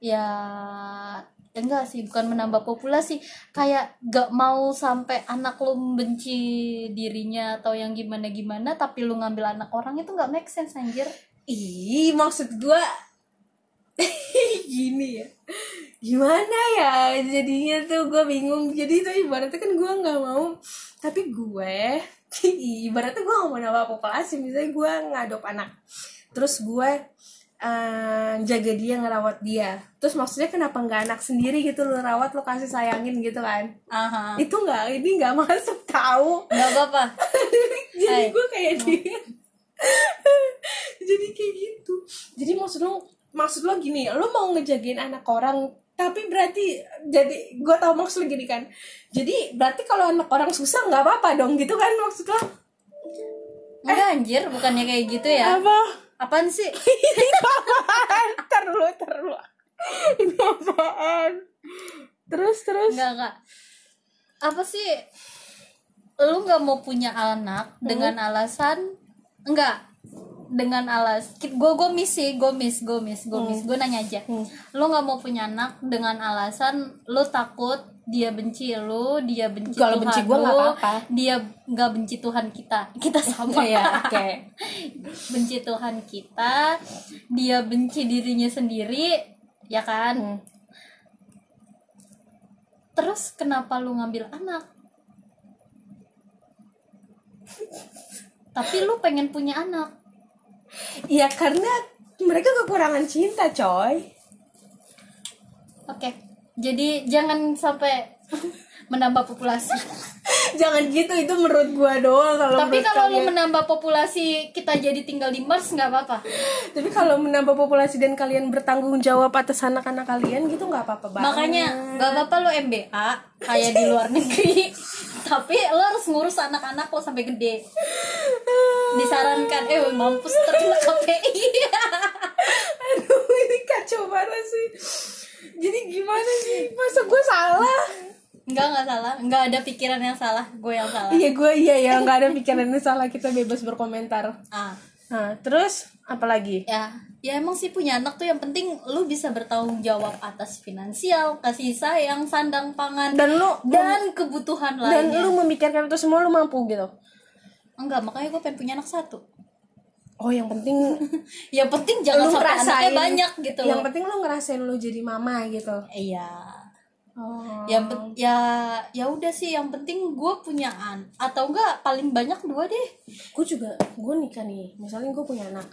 ya enggak sih bukan menambah populasi kayak gak mau sampai anak lu membenci dirinya atau yang gimana gimana tapi lu ngambil anak orang itu nggak make sense anjir Ih, maksud gua gini ya. Gimana ya jadinya tuh gue bingung. Jadi itu ibaratnya kan gue nggak mau. Tapi gue ibaratnya gue nggak mau nambah populasi. Misalnya gue ngadop anak. Terus gue eh, jaga dia ngerawat dia. Terus maksudnya kenapa nggak anak sendiri gitu lo rawat lo kasih sayangin gitu kan? aha Itu nggak ini nggak masuk tahu. nggak apa-apa jadi Hai. gue kayak dia jadi kayak gitu jadi maksud lo maksud lo gini lo mau ngejagain anak orang tapi berarti jadi gue tau maksud lo gini kan jadi berarti kalau anak orang susah nggak apa-apa dong gitu kan maksud lo enggak anjir bukannya kayak gitu ya apa apaan sih? Ini apaan? Ntar dulu ini apaan? Terus terus. Enggak enggak. Apa sih? Lu nggak mau punya anak dengan alasan? Enggak. Dengan alas gue gue miss sih gue miss gue miss gue miss. Gue nanya aja. Hmm. lu nggak mau punya anak dengan alasan lu takut dia benci lu dia benci Kalau benci gua nggak lu, apa-apa. dia nggak benci Tuhan kita. Kita sama. Ya oke. Benci Tuhan kita dia benci dirinya sendiri ya kan? Hmm. terus kenapa lu ngambil anak? Tapi lu pengen punya anak. Ya karena mereka kekurangan cinta coy. Oke jadi jangan sampai menambah populasi. Jangan gitu itu menurut gua doang kalau tapi kalau lu kalian. menambah populasi kita jadi tinggal di Mars nggak apa-apa. Tapi kalau menambah populasi dan kalian bertanggung jawab atas anak-anak kalian gitu nggak apa-apa banget. Makanya nggak apa-apa lu MBA kayak di luar negeri. Tapi lo harus ngurus anak-anak lo sampai gede. Disarankan eh mampus terkena KPI aduh ini kacau banget sih jadi gimana sih masa gue salah Enggak, enggak salah. Enggak ada pikiran yang salah. Gue yang salah. iya gue iya ya nggak ada pikiran yang salah kita bebas berkomentar Ah, nah terus apa lagi ya. Ya emang sih punya anak tuh yang penting lu bisa bertanggung jawab atas finansial, kasih sayang, sandang pangan dan lu dan kebutuhan dan lainnya. lu memikirkan itu semua lu mampu gitu Enggak, makanya gue pengen punya anak satu. Oh yang penting Yang penting jangan lu sampai ngerasain anaknya banyak gitu. yang penting lu ngerasain lu jadi mama gitu Iya. oh Yang ya ya udah sih yang penting gue punya an atau enggak paling banyak dua deh. gue juga gue nikah nih misalnya gue punya anak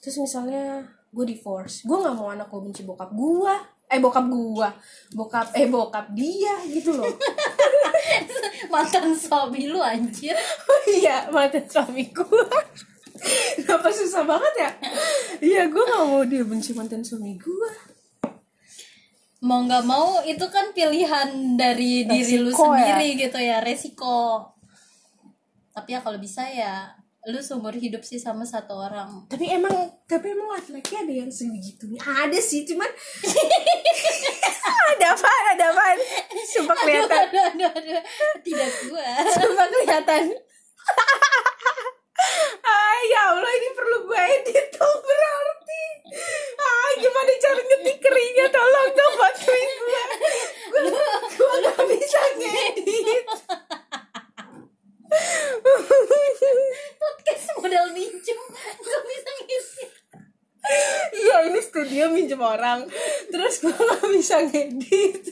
terus misalnya gue divorce gue nggak mau anak gue benci bokap gue eh bokap gue bokap eh bokap dia gitu loh Mantan suami lu anjir. oh iya mantan suami gue Kenapa susah banget ya? Iya, gue gak mau dia benci mantan suami gue. mau nggak mau itu kan pilihan dari diri lu Resiko sendiri gitu ya resiko tapi ya kalau bisa ya lu seumur hidup sih sama satu orang Tapi emang, tapi emang laki-laki ada yang sebegitunya. Ada sih, cuman ada apa? Ada apa? Sumpah kelihatan. aduh, aduh, aduh. tidak gua Sumpah kelihatan. ah, ya Allah ini perlu gue edit dong berarti. Ah, gimana cara ngetik keringnya? Tolong dong bantuin gue. Gue gue gak bisa ngedit. podcast modal minjem nggak bisa ngisi Iya ini studio minjem orang Terus gue gak bisa ngedit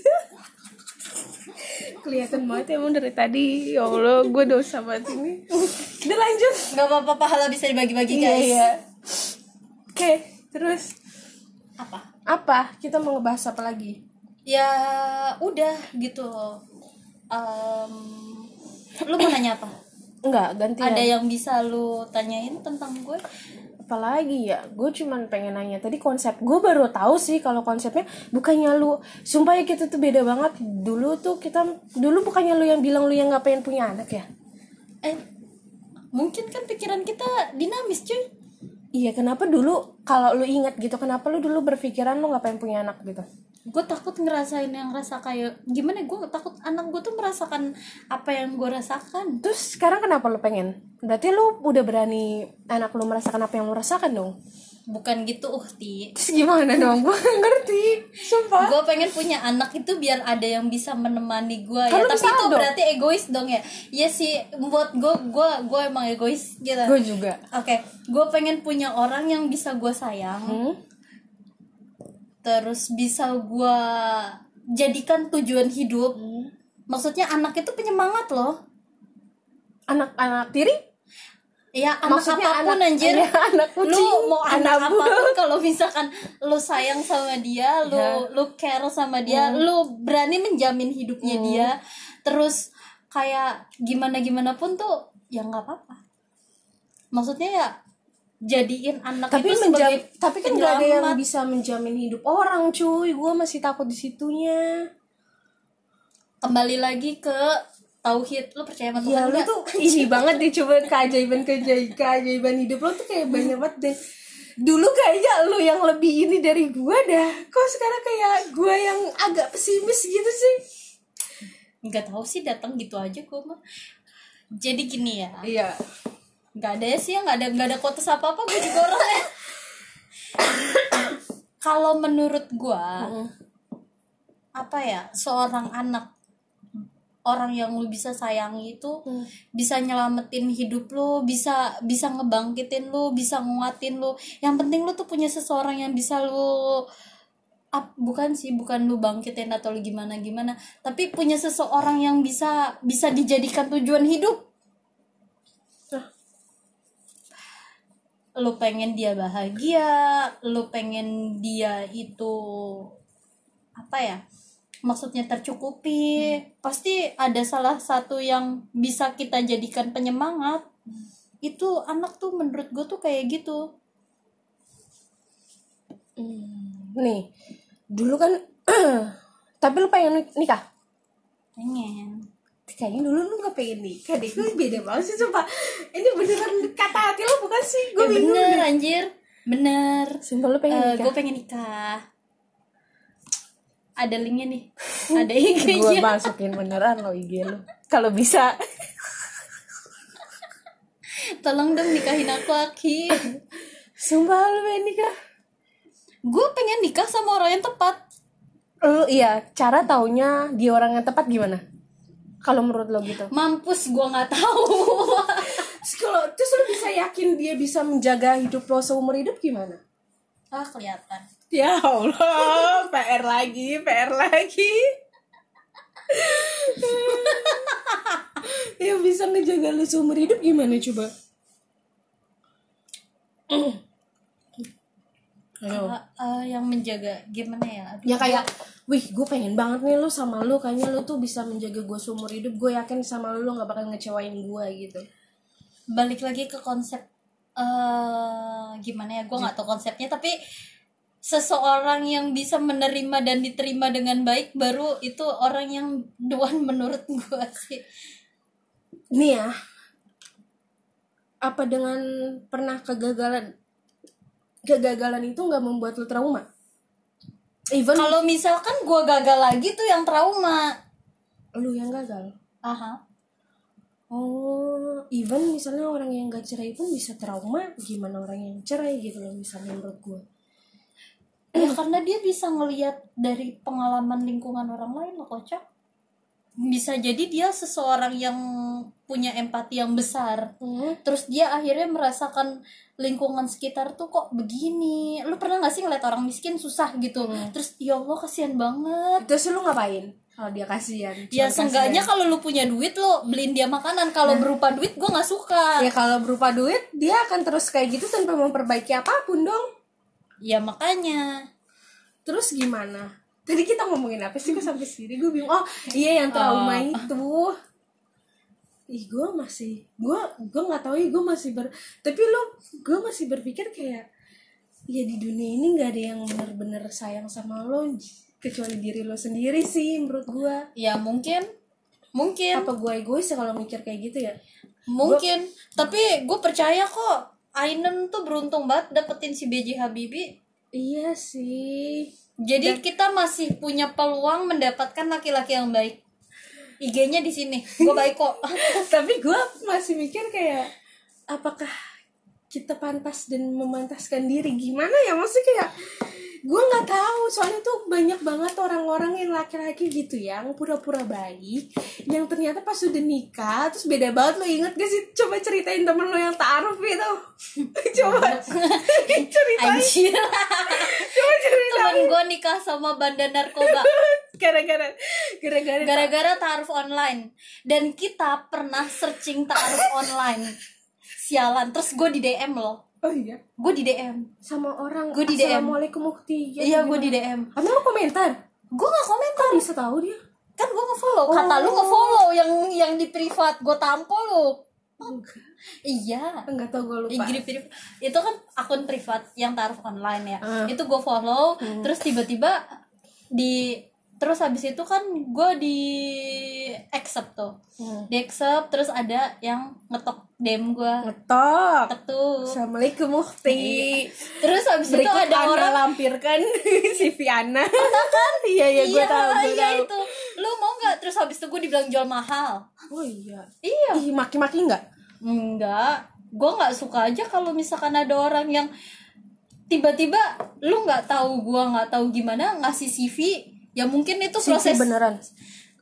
Kelihatan banget emang dari tadi. Ya Allah gue dosa banget ini. Udah lanjut. Nggak apa-apa pahala bisa dibagi-bagi Iya guys. iya. Oke terus. Apa? Apa? Kita mau ngebahas apa lagi? ya udah gitu. Em, lu mau nanya apa? Enggak gantian. Ada yang bisa lu tanyain tentang gue Apalagi ya Gue cuman pengen nanya. Tadi konsep Gue baru tahu sih Kalau konsepnya Bukannya lu Sumpah ya kita tuh beda banget. Dulu tuh kita Dulu bukannya lu yang bilang Lu yang gak pengen punya anak ya? Eh mungkin kan pikiran kita dinamis cuy Iya kenapa dulu Kalau lu ingat gitu Kenapa lu dulu berpikiran Lu gak pengen punya anak gitu? Gue takut ngerasain yang rasa kayak gimana gue takut anak gue tuh merasakan apa yang gue rasakan. Terus sekarang kenapa lu pengen? Berarti lu udah berani Anak lu merasakan apa yang lu rasakan dong bukan gitu uhti Terus gimana dong? Gue gak ngerti. Sumpah. Gue pengen punya anak itu biar ada yang bisa menemani gue ya. Tapi itu dong. berarti egois dong ya. Iya sih buat gue gue gue emang egois gitu. Gue juga. Oke gue pengen punya orang yang bisa gue sayang. Hmm? terus bisa gue jadikan tujuan hidup. Maksudnya anak itu penyemangat loh. Anak-anak tiri? Ya anak Maksudnya apa pun anak- anjir. iya, anak Lu mau anak, anak apa pun Kalau misalkan lu sayang sama dia Lu Ya. lu care sama dia Lu berani menjamin hidupnya dia Terus kayak gimana-gimana pun tuh Ya nggak apa-apa. Maksudnya ya jadiin anak tapi itu menjam sebagai tapi kan gak ada yang bisa menjamin hidup orang cuy. Gue masih takut di situnya. Kembali lagi ke tauhid lu percaya sama ya Tuhan nggak? tuh ini banget deh coba keajaiban keajaiban keajaiban hidup lo tuh kayak banyak banget deh. Dulu kayaknya lu yang lebih ini dari gue dah. Kok sekarang kayak gue yang agak pesimis gitu sih? Nggak tahu sih datang gitu aja gue mah. Jadi gini ya. Iya. Nggak ada sih ya nggak ada nggak ada kotes apa apa gue juga orangnya kalau menurut gue apa ya seorang anak orang yang lu bisa sayangi itu Hmm. bisa nyelamatin hidup lu bisa bisa ngebangkitin lu bisa nguatin lu yang penting lu tuh punya seseorang yang bisa lu ap- bukan sih bukan lu bangkitin atau lu gimana gimana tapi punya seseorang yang bisa bisa dijadikan tujuan hidup Nah. lu pengen dia bahagia lu pengen dia itu apa ya maksudnya tercukupi. Pasti ada salah satu yang bisa kita jadikan penyemangat. Itu anak tuh menurut gue tuh kayak gitu. Nih dulu kan tapi lu pengen nikah? Pengen. Kayaknya dulu lu gak pengen nikah deh. Gue beda banget sih sumpah. Ini beneran kata hati lo bukan sih? Gue ya bingung bener deh. anjir. Bener. Sumpah lu pengen nikah? gue pengen nikah ada linknya nih. Ada gue IG-nya masukin beneran lo IG lu. Kalau bisa. Tolong dong nikahin aku Aki. Sumpah lu pengen nikah? Gue pengen nikah sama orang yang tepat. Lu iya. Cara taunya dia orang yang tepat gimana? Kalau menurut lo gitu. Mampus gue nggak tahu. Terus kalau terus lu bisa yakin dia bisa menjaga hidup lo seumur hidup gimana? Ah kelihatan ya Allah PR lagi PR lagi. Yang bisa ngejaga lu seumur hidup gimana coba? Ayo. Ah, ah, yang menjaga gimana ya? Aduh, ya kayak wih gue pengen banget nih lu sama lu. Kayaknya lu tuh bisa menjaga gue seumur hidup. Gue yakin sama lu lu gak bakal ngecewain gue gitu. Balik lagi ke konsep eh gimana ya? Gue nggak tahu konsepnya tapi seseorang yang bisa menerima dan diterima dengan baik baru itu orang yang duan menurut gue sih. Nih ya apa dengan pernah kegagalan? Kegagalan itu nggak membuat lu trauma? Even kalau misalkan gue gagal lagi tuh yang trauma. Lu yang gagal? Aha. Oh even misalnya orang yang gak cerai pun bisa trauma. Gimana orang yang cerai gitu loh misalnya menurut gue ya karena dia bisa ngelihat dari pengalaman lingkungan orang lain loh kocak. Bisa jadi dia seseorang yang punya empati yang besar. Hmm. terus dia akhirnya merasakan lingkungan sekitar tuh kok begini. Lu pernah gak sih ngeliat orang miskin susah gitu? Terus ya Allah kasihan banget. Terus lu ngapain kalau dia kasihan? Ya seenggaknya kalau lu punya duit lu beliin dia makanan. Kalau berupa duit gue nggak suka. Ya kalau berupa duit dia akan terus kayak gitu tanpa memperbaiki apa pun dong ya makanya. Terus gimana? Tadi kita ngomongin apa sih? Kok sampai sini gue bingung. Oh iya yang trauma Oh. itu. Ih gue masih gue gue nggak tahu ya gue masih ber tapi lo gue masih berpikir kayak ya di dunia ini nggak ada yang bener-bener sayang sama lo kecuali diri lo sendiri sih menurut gue ya mungkin mungkin. Apa gue egois ya kalau mikir kayak gitu ya? Mungkin. Tapi gue percaya kok Ainen tuh beruntung banget dapetin si BJ Habibie iya sih. Jadi kita masih punya peluang mendapatkan laki-laki yang baik. IG-nya di sini. Gue baik kok. Tapi gue masih mikir kayak apakah kita pantas dan memantaskan diri? Gimana ya? Maksudnya kayak gue nggak tahu soalnya tuh banyak banget orang-orang yang laki-laki gitu yang pura-pura baik yang ternyata pas udah nikah terus beda banget lo inget gak sih? Coba ceritain temen lo yang taaruf itu coba ceritain. Coba ceritain. Temen gue nikah sama bandar narkoba. Gara-gara gara-gara gara-gara taaruf online. Dan kita pernah searching taaruf online. Sialan. Terus gue di DM loh oh iya? Gue di DM sama orang. Gua di DM. assalamualaikum ukti iya gue di DM Emang lo komentar? gue gak komentar. Kok bisa tahu dia? kan gue ngefollow. Kata lu ngefollow yang yang di privat. Gue tampol lu. Iya. Enggak tahu gue lupa. Privat itu kan akun privat yang taruh online ya. Ah. itu gue follow. Terus tiba-tiba di terus habis itu kan gue di accept tuh Hmm. di accept terus ada yang ngetok DM gue Ngetok. tuh Assalamualaikum Mukti. terus habis itu ada orang lampirkan si Viana. Iya iya gue iya tahu gue iya tahu. itu lu mau nggak terus habis itu gue dibilang jual mahal Oh iya. iya Ih maki-maki enggak? enggak gue nggak suka aja kalau misalkan ada orang yang tiba-tiba lu nggak tahu gue nggak tahu gimana ngasih CV ya mungkin itu proses beneran.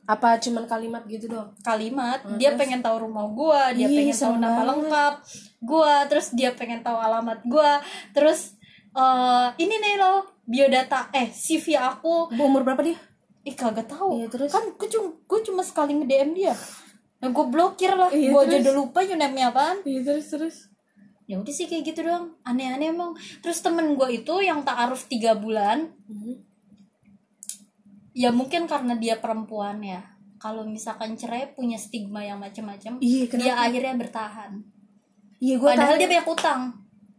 Apa cuman kalimat gitu doang? kalimat dia pengen tahu rumah gua dia Ih, pengen tahu nama banget. lengkap gua terus dia pengen tahu alamat gua terus eh ini nih lo biodata eh CV aku Umur berapa dia? ih kagak tahu Iya, terus? kan gue cuma gue cuma sekali nge DM dia nah, gue blokir lah Iya, gue aja terus? udah lupa username apaan Iya terus terus. ya udah sih kayak gitu doang aneh-aneh emang terus temen gue itu yang taaruf tiga bulan ya mungkin karena dia perempuan ya. Kalau misalkan cerai punya stigma yang macam-macam Iya, kenapa? dia akhirnya bertahan. Iya gue padahal tahu. dia banyak utang.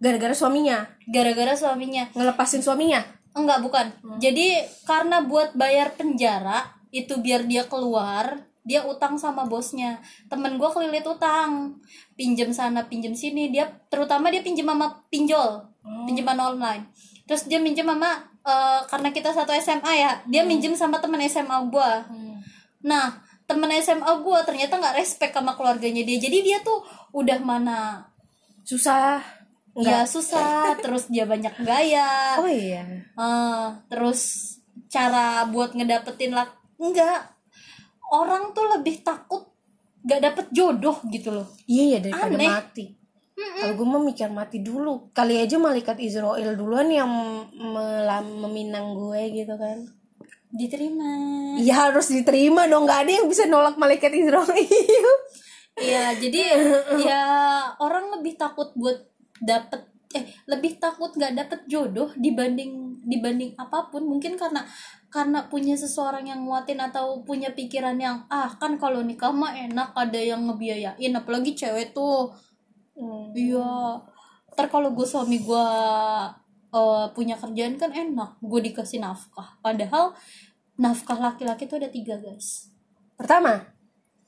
Gara-gara suaminya? Gara-gara suaminya. Ngelepasin suaminya. enggak bukan. Jadi karena buat bayar penjara itu biar dia keluar dia utang sama bosnya. Temen gue kelilit utang. Pinjem sana pinjem sini. Dia terutama dia pinjem sama pinjol. Pinjaman online. Terus dia minjem sama eh, karena kita satu SMA ya dia minjem sama temen SMA gue nah temen SMA gue ternyata nggak respect sama keluarganya dia. Jadi dia tuh udah mana? Susah. ya susah. Terus dia banyak gaya. Oh iya. Eh, terus cara buat ngedapetin lah. Enggak orang tuh lebih takut gak dapet jodoh gitu loh. Iya ya daripada Aneh. mati. Kalau gue mau mikir mati dulu. Kali aja malaikat Israel duluan yang melam- meminang gue gitu kan. diterima Iya harus diterima dong. Gak ada yang bisa nolak malaikat Israel. Iya jadi ya orang lebih takut buat dapet eh lebih takut nggak dapet jodoh dibanding dibanding apa pun mungkin karena karena punya seseorang yang nguatin atau punya pikiran yang ah kan kalau nikah mah enak ada yang ngebiayain apalagi cewek tuh Hmm. Iya. Ntar kalau gue suami gue eh, punya kerjaan kan enak, gue dikasih nafkah. Padahal nafkah laki-laki tuh ada tiga guys. Pertama,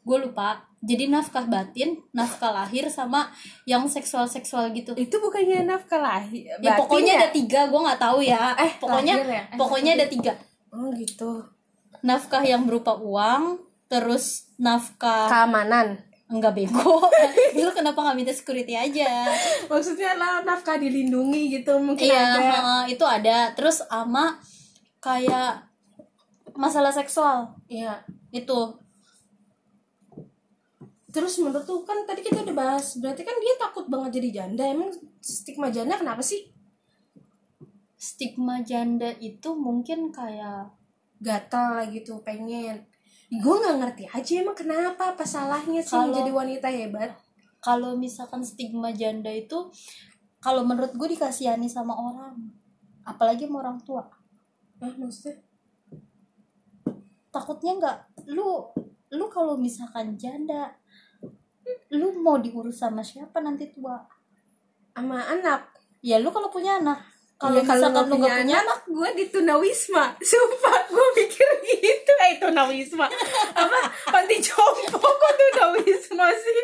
Gue lupa. Jadi nafkah batin, nafkah lahir sama yang seksual-seksual gitu. itu bukannya nafkah lahir. Ya pokoknya ya? ada tiga, gue nggak tahu ya. Eh, pokoknya lahir ya? Eh, pokoknya ada tiga. Oh gitu. Nafkah yang berupa uang, terus nafkah Keamanan. Enggak bego. Lu kenapa nggak minta security aja? Maksudnya lah nafkah dilindungi gitu mungkin Iya, ada. itu ada. Terus sama kayak masalah seksual Iya. itu. Terus menurut tuh kan tadi kita udah bahas, berarti kan dia takut banget jadi janda. Emang stigma janda kenapa sih? Stigma janda itu mungkin kayak Gatal gitu, pengen. Gue nggak ngerti aja emang kenapa, apa salahnya sih Kalau- menjadi wanita hebat? kalau misalkan stigma janda itu kalau menurut gue dikasihani sama orang apalagi sama orang tua Ah, maksudnya? takutnya nggak lu lu kalau misalkan janda lu mau diurus sama siapa nanti tua Sama anak. ya lu kalau punya anak kalau Iya, misalkan lu nggak punya anak gue di tunawisma. Sumpah, gue mikir gitu. Eh, tunawisma. Apa? Panti jompo kok tunawisma sih?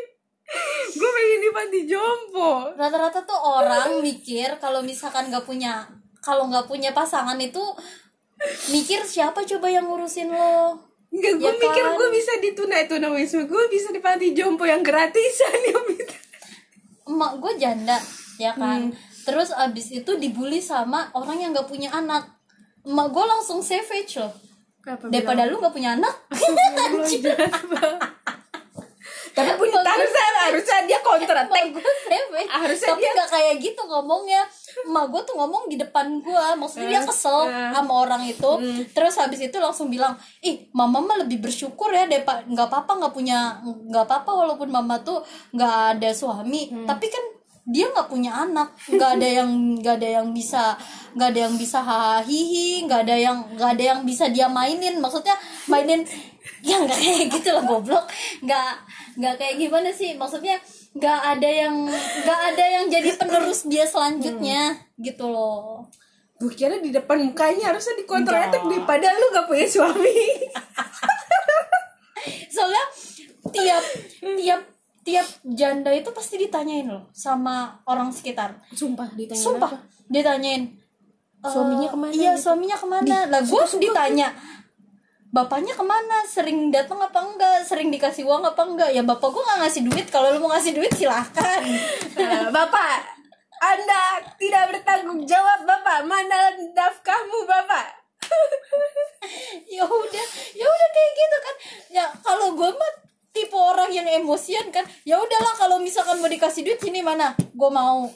Gue pengen di panti jompo. rata-rata tuh orang mikir kalau misalkan nggak punya kalau nggak punya pasangan itu mikir siapa coba yang ngurusin lo Enggak, gue Ya mikir kan? gue bisa di tunai tunawisma. Gue bisa di panti jompo yang gratisan bisa. emak gue janda ya kan Hmm. Terus abis itu dibully sama orang yang nggak punya anak. Emak gue langsung savage loh daripada lu nggak punya anak? Tapi punya Tarzan harusnya dia savage Harusnya tapi dia- nggak kayak gitu ngomongnya. Emak gue tuh ngomong di depan gue maksudnya dia Eh, kesel eh. sama orang itu. Terus habis itu langsung bilang ih mama mah lebih bersyukur ya daripada nggak apa-apa nggak punya nggak apa-apa walaupun mama tuh nggak ada suami. Tapi kan dia nggak punya anak. Nggak ada yang nggak ada yang bisa nggak ada yang bisa hahihi nggak ada yang nggak ada yang bisa dia mainin. Maksudnya mainin ya nggak kayak gitu lah goblok. Nggak nggak kayak gimana sih? Maksudnya nggak ada yang nggak ada yang jadi penerus dia selanjutnya gitu loh. Gue kira di depan mukanya harusnya di Enggak. attack daripada lu gak punya suami. Soalnya tiap tiap tiap janda itu pasti ditanyain loh sama orang sekitar. Sumpah ditanya sumpah apa? ditanyain "Eh, Suaminya ke mana iya gitu?" suaminya ke mana? Di- lah gue ditanya bapaknya ke mana? Sering datang apa enggak? Sering dikasih uang apa enggak? Ya bapak gue nggak ngasih duit. Kalau lu mau ngasih duit silahkan Eh, bapak anda tidak bertanggung jawab bapak mana nafkahmu bapak ya udah ya udah kayak gitu kan ya kalau gue mah tipe orang yang emosian kan ya udahlah kalau misalkan mau mana gue mau.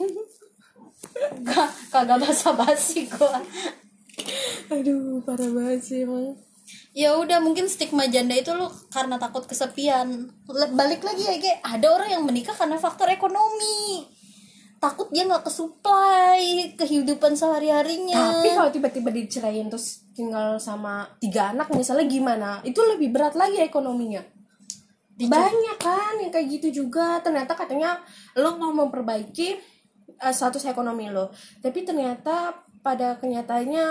Gak, kagak basa-basi gue aduh parah banget sih emang ya udah mungkin stigma janda itu lu karena takut kesepian. Balik lagi ya Ge. ada orang yang menikah karena faktor ekonomi. Takut dia nggak kesuplai kehidupan sehari harinya tapi kalau tiba-tiba diceraiin terus tinggal sama tiga anak misalnya gimana? Itu lebih berat lagi ekonominya banyak kan yang kayak gitu juga. Ternyata katanya lo mau memperbaiki eh, status ekonomi lo. Tapi ternyata pada kenyataannya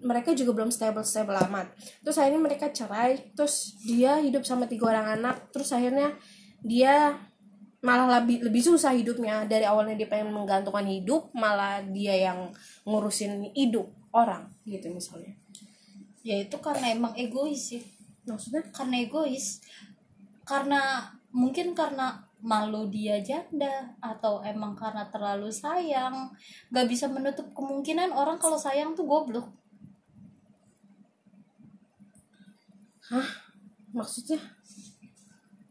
mereka juga belum stable stable amat. Terus akhirnya mereka cerai terus dia hidup sama tiga orang anak terus akhirnya dia malah lebih lebih susah hidupnya. Dari awalnya dia pengen menggantungkan hidup malah dia yang ngurusin hidup orang gitu misalnya. Ya itu karena emang egois sih. Maksudnya? Karena egois karena mungkin karena malu dia janda atau emang karena terlalu sayang gak bisa menutup kemungkinan orang kalau sayang tuh goblok. Hah? Maksudnya?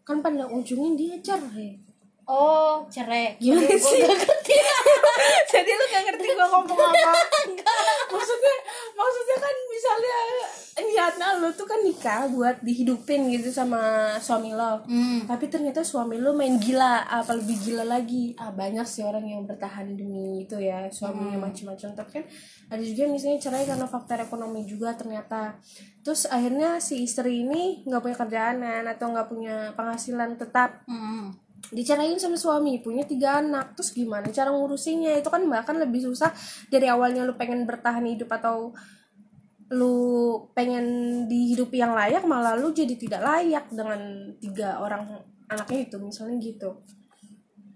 Kan pada ujungnya dia cerai oh cerai. Gimana Gua- sih? gak ngerti. jadi lu gak ngerti gue ngomong apa? Maksudnya maksudnya kan misalnya niatnya lu tuh kan nikah buat dihidupin gitu sama suami lo. Hmm. tapi ternyata suami lo main gila apa lebih gila lagi? Ah banyak sih orang yang bertahan demi itu ya suaminya macam-macam tapi kan ada juga misalnya cerai karena faktor ekonomi juga ternyata. Terus akhirnya si istri ini nggak punya kerjaan atau nggak punya penghasilan tetap. Hmm. Diceraiin sama suami punya tiga anak. Terus gimana cara ngurusinnya? Itu kan bahkan lebih susah dari awalnya lu pengen bertahan hidup atau lu pengen dihidupi yang layak malah lu jadi tidak layak dengan tiga orang anaknya itu misalnya gitu.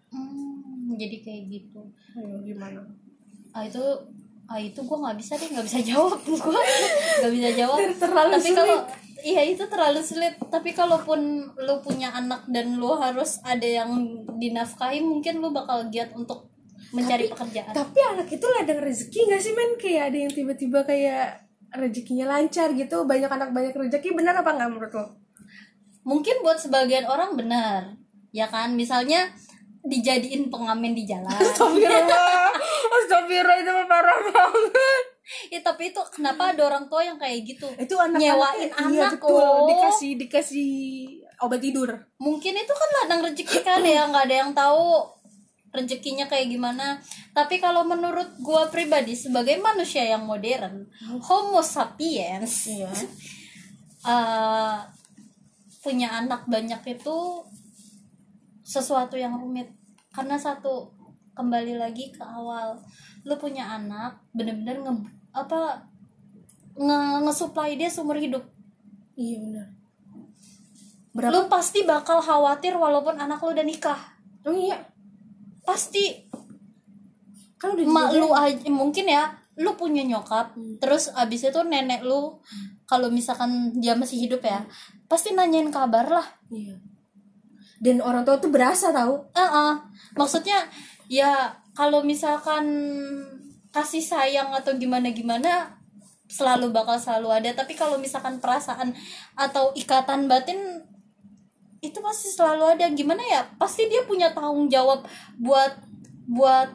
Hmm, jadi kayak gitu. Ayo gimana? Ah itu ah itu gue nggak bisa deh nggak bisa jawab. Gue nggak bisa jawab. Ter- terlalu tapi kalau iya itu terlalu sulit. Tapi kalaupun lu punya anak dan lu harus ada yang dinafkahi mungkin lu bakal giat untuk mencari pekerjaan. tapi anak itu ladang rezeki gak sih men? Kayak ada yang tiba-tiba kayak rezekinya lancar gitu banyak anak banyak rezeki. Benar apa nggak menurut lo? Mungkin buat sebagian orang benar ya kan? Misalnya dijadiin pengamen di jalan. Astagfirullah. Astagfirullah itu parah banget ya tapi itu kenapa ada orang tua yang kayak gitu? Itu anak Nyewain iya, anak, betul. oh. dikasih dikasih obat tidur. Mungkin itu kan ladang rezeki kan ya nggak ada yang tahu rezekinya kayak gimana. Tapi kalau menurut gua pribadi sebagai manusia yang modern homo sapiens iya. eh, punya anak banyak itu sesuatu yang rumit. Karena satu kembali lagi ke awal lu punya anak bener-bener nge apa nge ngesuplai dia seumur hidup. Iya benar lu pasti bakal khawatir walaupun anak lu udah nikah. Oh iya. Pasti. Kan udah mak lu aja mungkin ya lu punya nyokap terus abis itu nenek lu kalau misalkan dia masih hidup ya pasti nanyain kabar lah. Iya. Dan orang tua tuh berasa tahu Eh, eh. maksudnya ya kalau misalkan kasih sayang atau gimana gimana selalu bakal selalu ada. Tapi kalau misalkan perasaan atau ikatan batin itu pasti selalu ada. Gimana ya? Pasti dia punya tanggung jawab buat buat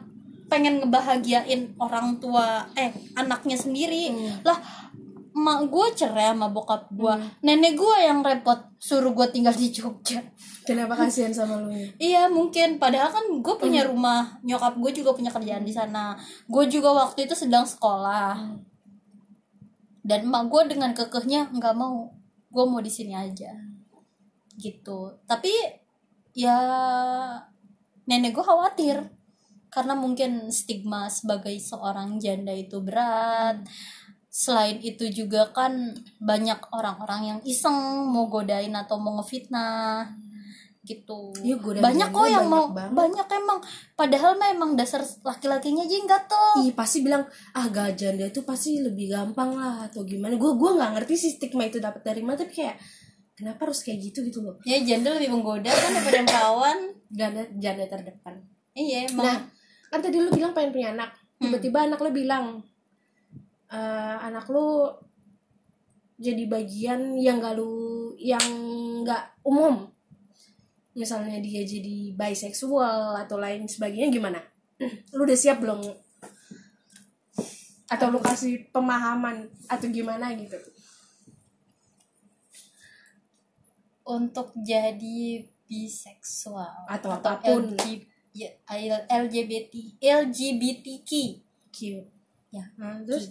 pengen ngebahagiain orang tua eh anaknya sendiri. Lah mak gue cerai sama bokap gue nenek gue yang repot suruh gue tinggal di Jogja kenapa kasihan sama lu. Iya mungkin. Padahal kan gue punya rumah nyokap gue juga punya kerjaan di sana. Gue juga waktu itu sedang sekolah. Dan emak gue dengan kekehnya nggak mau. Gue mau di sini aja. Gitu. Tapi ya nenek gue khawatir. Karena mungkin stigma sebagai seorang janda itu berat. Selain itu juga kan banyak orang-orang yang iseng mau godain atau mau ngefitnah gitu. Iya, godaan banyak kok yang banyak mau banget. banyak emang. Padahal mah emang dasar laki-lakinya aja yang gatel. Ih pasti bilang ah gak janda itu pasti lebih gampang lah atau gimana. Gue gue nggak ngerti sih stigma itu dapat dari mana tapi kayak kenapa harus kayak gitu? gitu loh. Ya janda lebih menggoda kan daripada yang perawan janda janda terdepan. Iya emang. Nah kan tadi lu bilang pengen punya anak. Tiba-tiba anak lu bilang eh, anak lu jadi bagian yang gak lu yang nggak umum misalnya dia jadi bisexual atau lain sebagainya gimana? Lu udah siap belum? Atau lu kasih pemahaman atau gimana gitu? Untuk jadi biseksual Atau apa pun. LG ya, LGBT LGBTQ cute ya nah, terus?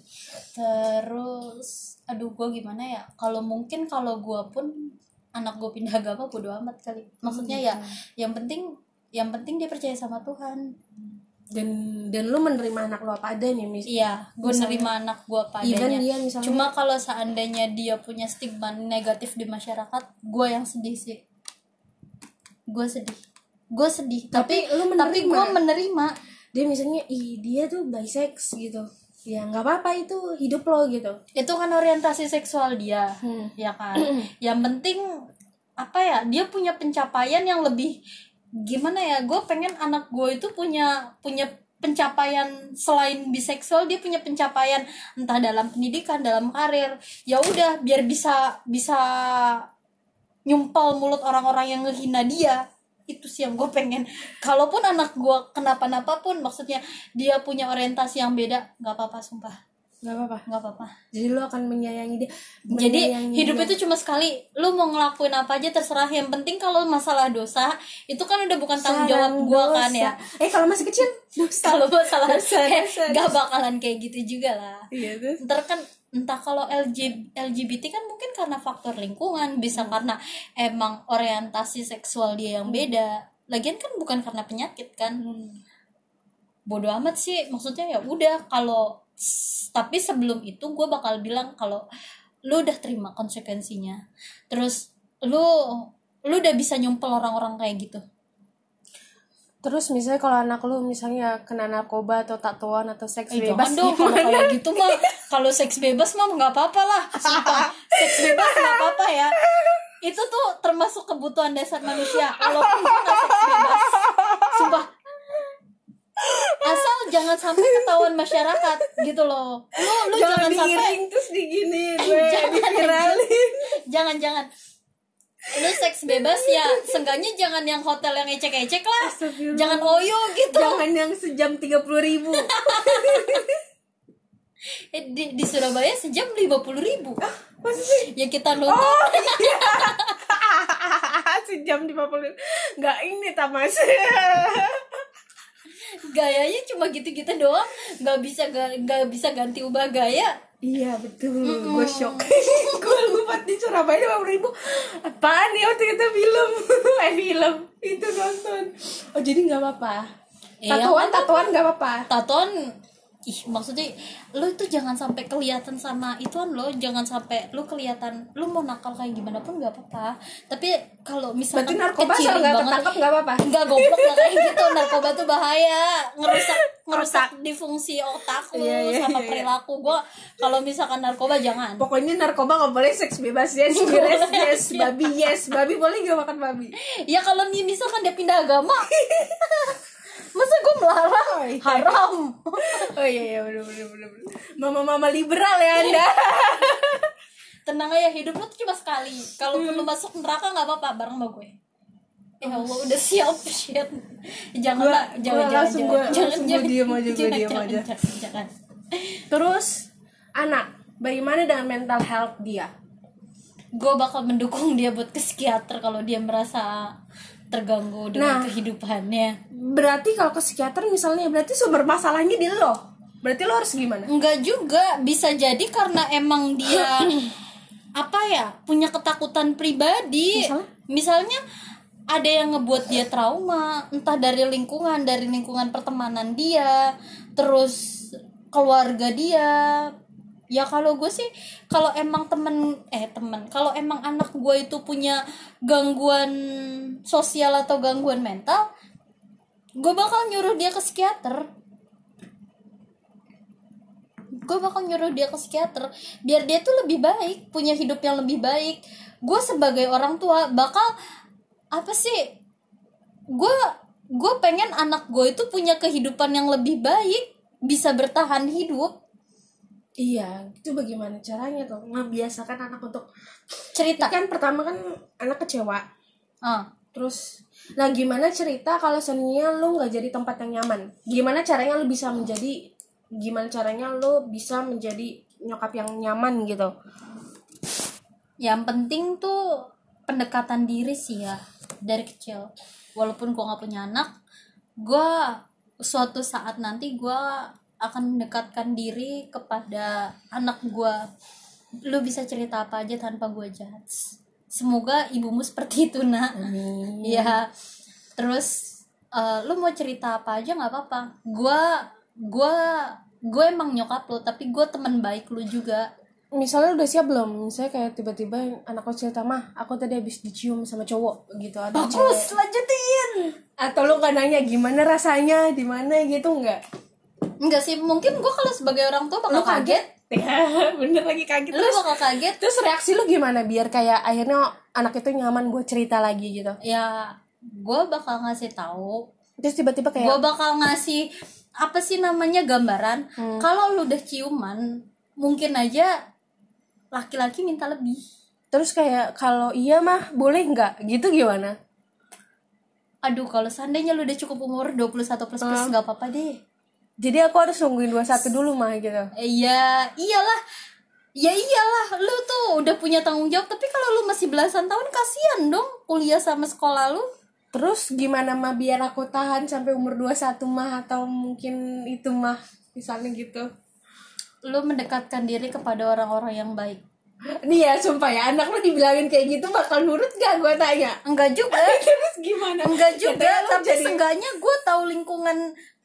Terus aduh gue gimana ya? Kalau mungkin kalau gue pun anak gue pindah agama bodo amat kali. Maksudnya ya yang penting yang penting dia percaya sama Tuhan. Dan dan lu menerima anak lu apa ada nih mis iya gue nerima anak gue even padanya dia misalnya cuma kalau seandainya dia punya stigma negatif di masyarakat gue yang sedih sih. Gue sedih. Gue sedih. Tapi tapi lu tapi menerima. gue menerima. Dia misalnya ih dia tuh bisex gitu ya nggak apa-apa itu hidup lo gitu. Itu kan orientasi seksual dia Hmm. ya kan? Yang penting apa ya dia punya pencapaian yang lebih gimana ya gue pengen anak gue itu punya punya pencapaian selain biseksual dia punya pencapaian entah dalam pendidikan dalam karir. Ya udah biar bisa bisa nyumpal mulut orang-orang yang ngehina dia itu sih yang gue pengen. Kalaupun anak gue kenapa-napa pun maksudnya dia punya orientasi yang beda nggak apa-apa sumpah nggak apa-apa. Nggak apa-apa. Jadi lo akan menyayangi dia jadi menyayangi hidup dia. itu cuma sekali. Lu mau ngelakuin apa aja terserah. Yang penting kalau masalah dosa itu kan udah bukan tanggung jawab dosa. kan ya. Eh kalau masih kecil dosa. Kalau masalah Dosa, eh, dosa, gak bakalan kayak gitu juga lah. Iya terus? Ntar kan entah kalau LG, LGBT kan mungkin karena faktor lingkungan. Bisa karena emang orientasi seksual dia yang beda. Lagian kan bukan karena penyakit kan. Bodoh amat sih. Maksudnya ya udah kalau tapi sebelum itu gue bakal bilang kalau lu udah terima konsekuensinya. Terus lu lu udah bisa nyumpel orang-orang kayak gitu. Terus misalnya kalau anak lu misalnya kena narkoba atau tatuan atau seks Eh, bebas jangan dong kalau gimana? kayak gitu mah kalau seks bebas mah nggak apa-apa lah Sumpah, seks bebas nggak apa-apa ya. Itu tuh termasuk kebutuhan dasar manusia gue nggak seks bebas. Sumpah asal jangan sampai ketahuan masyarakat gitu loh. Lu lu jangan, sampai diiring terus digini Jangan, diviralin. Jangan jangan. Lu seks bebas ya. Seenggaknya jangan yang hotel yang ecek-ecek lah. Jangan oyo gitu. Jangan yang sejam tiga puluh ribu. Eh, di, di Surabaya sejam lima puluh ribu. Sih? ya kita nonton Oh iya. Sejam lima puluh Nggak ini tamas gayanya cuma gitu-gitu doang. Nggak bisa ga- nggak bisa ganti ubah gaya. Iya betul. Gue shock. Gue lupa di Surabaya lima ribu. Apaan ya waktu kita film? Eh film. Itu nonton. Oh jadi nggak apa-apa. Iya, Tatuan kan? tatuan nggak apa-apa? Taton ih maksudnya lu tuh jangan sampai kelihatan sama ituan lo jangan sampai lu kelihatan lu mau nakal kayak gimana pun nggak apa-apa. Tapi kalau misalkan Berarti narkoba kecil nggak banget ketangkep nggak apa-apa? Enggak goblok lah kayak gitu. Narkoba tuh bahaya ngerusak ngerusak. di fungsi otak lu Iya, iya, sama iya, iya. perilaku gua. Kalau misalkan narkoba jangan. Pokoknya narkoba nggak boleh seks bebas yes yes yes babi yes. Babi boleh gak makan babi? Ya kalau nih misalkan dia pindah agama masa gue melarang Oh, iya. haram Oh iya iya bener bener bener. Mama mama liberal ya anda. tenang aja hidup lu tuh cuma sekali kalaupun lu masuk neraka nggak apa-apa bareng sama gue ya Allah udah siap shit jangan Gua- lah jangan gua jangan jangan gua- jangan jangan diem aja, diem jangan, aja. jangan, jangan. Terus anak, bagaimana dengan mental health dia? gue bakal mendukung dia buat ke psikiater kalau dia merasa terganggu dengan Nah. kehidupannya berarti kalau ke psikiater misalnya berarti sumber masalahnya di lo berarti lo harus gimana Enggak juga, bisa jadi karena emang dia apa ya punya ketakutan pribadi. Misalnya? Misalnya ada yang ngebuat dia trauma, entah dari lingkungan, dari lingkungan pertemanan dia, terus keluarga dia. Ya kalau gue sih, kalau emang temen eh temen, kalau emang anak gue itu punya gangguan sosial atau gangguan mental, gue bakal nyuruh dia ke psikiater. Gue bakal nyuruh dia ke psikiater biar dia tuh lebih baik punya hidup yang lebih baik. Gue sebagai orang tua bakal apa sih gue gue pengen anak gue itu punya kehidupan yang lebih baik bisa bertahan hidup iya itu bagaimana caranya tuh? Membiasakan anak untuk cerita. Kan pertama kan anak kecewa. Ah terus nah gimana cerita kalau seandainya lo nggak jadi tempat yang nyaman? Gimana caranya lo bisa menjadi gimana caranya lo bisa menjadi nyokap yang nyaman gitu? Yang penting tuh pendekatan diri sih ya dari kecil. Walaupun gue nggak punya anak gue suatu saat nanti gue akan mendekatkan diri kepada anak gue lu bisa cerita apa aja tanpa gue jahat semoga ibumu seperti itu nak Iya. Terus eh, lu mau cerita apa aja nggak apa-apa. Gua gua gue emang nyokap lu, tapi gue teman baik lu juga. misalnya udah siap belum misalnya kayak tiba-tiba anak lo cerita mah aku tadi habis dicium sama cowok gitu atau cewek Bagus, lanjutin. atau lo kan nanya gimana rasanya di mana gitu nggak Enggak sih, mungkin gue kalau sebagai orang tua bakal Lu kaget? ya bener lagi kaget Lu terus bakal kaget. terus reaksi lu gimana biar kayak akhirnya anak itu nyaman gue cerita lagi gitu Ya, gue bakal ngasih tahu. terus tiba-tiba kayak Gue bakal ngasih apa sih namanya gambaran. Hmm. Kalau lu udah ciuman, mungkin aja laki-laki minta lebih. terus kayak kalau iya mah boleh nggak gitu gimana Aduh, kalau seandainya lu udah cukup umur 21 plus plus Hmm. nggak apa-apa deh. Jadi aku harus nungguin 21 dulu mah gitu Iya, iyalah. Ya iyalah, lu tuh udah punya tanggung jawab, tapi kalau lu masih belasan tahun kasihan dong kuliah sama sekolah lu. terus gimana mah biar aku tahan sampai umur 21 mah atau mungkin itu mah misalnya gitu Lu mendekatkan diri kepada orang-orang yang baik. nih ya sumpah ya anak lu dibilangin kayak gitu bakal nurut gak gue tanya Enggak juga. terus gimana Enggak juga, tapi jadi- seenggaknya gue tahu lingkungan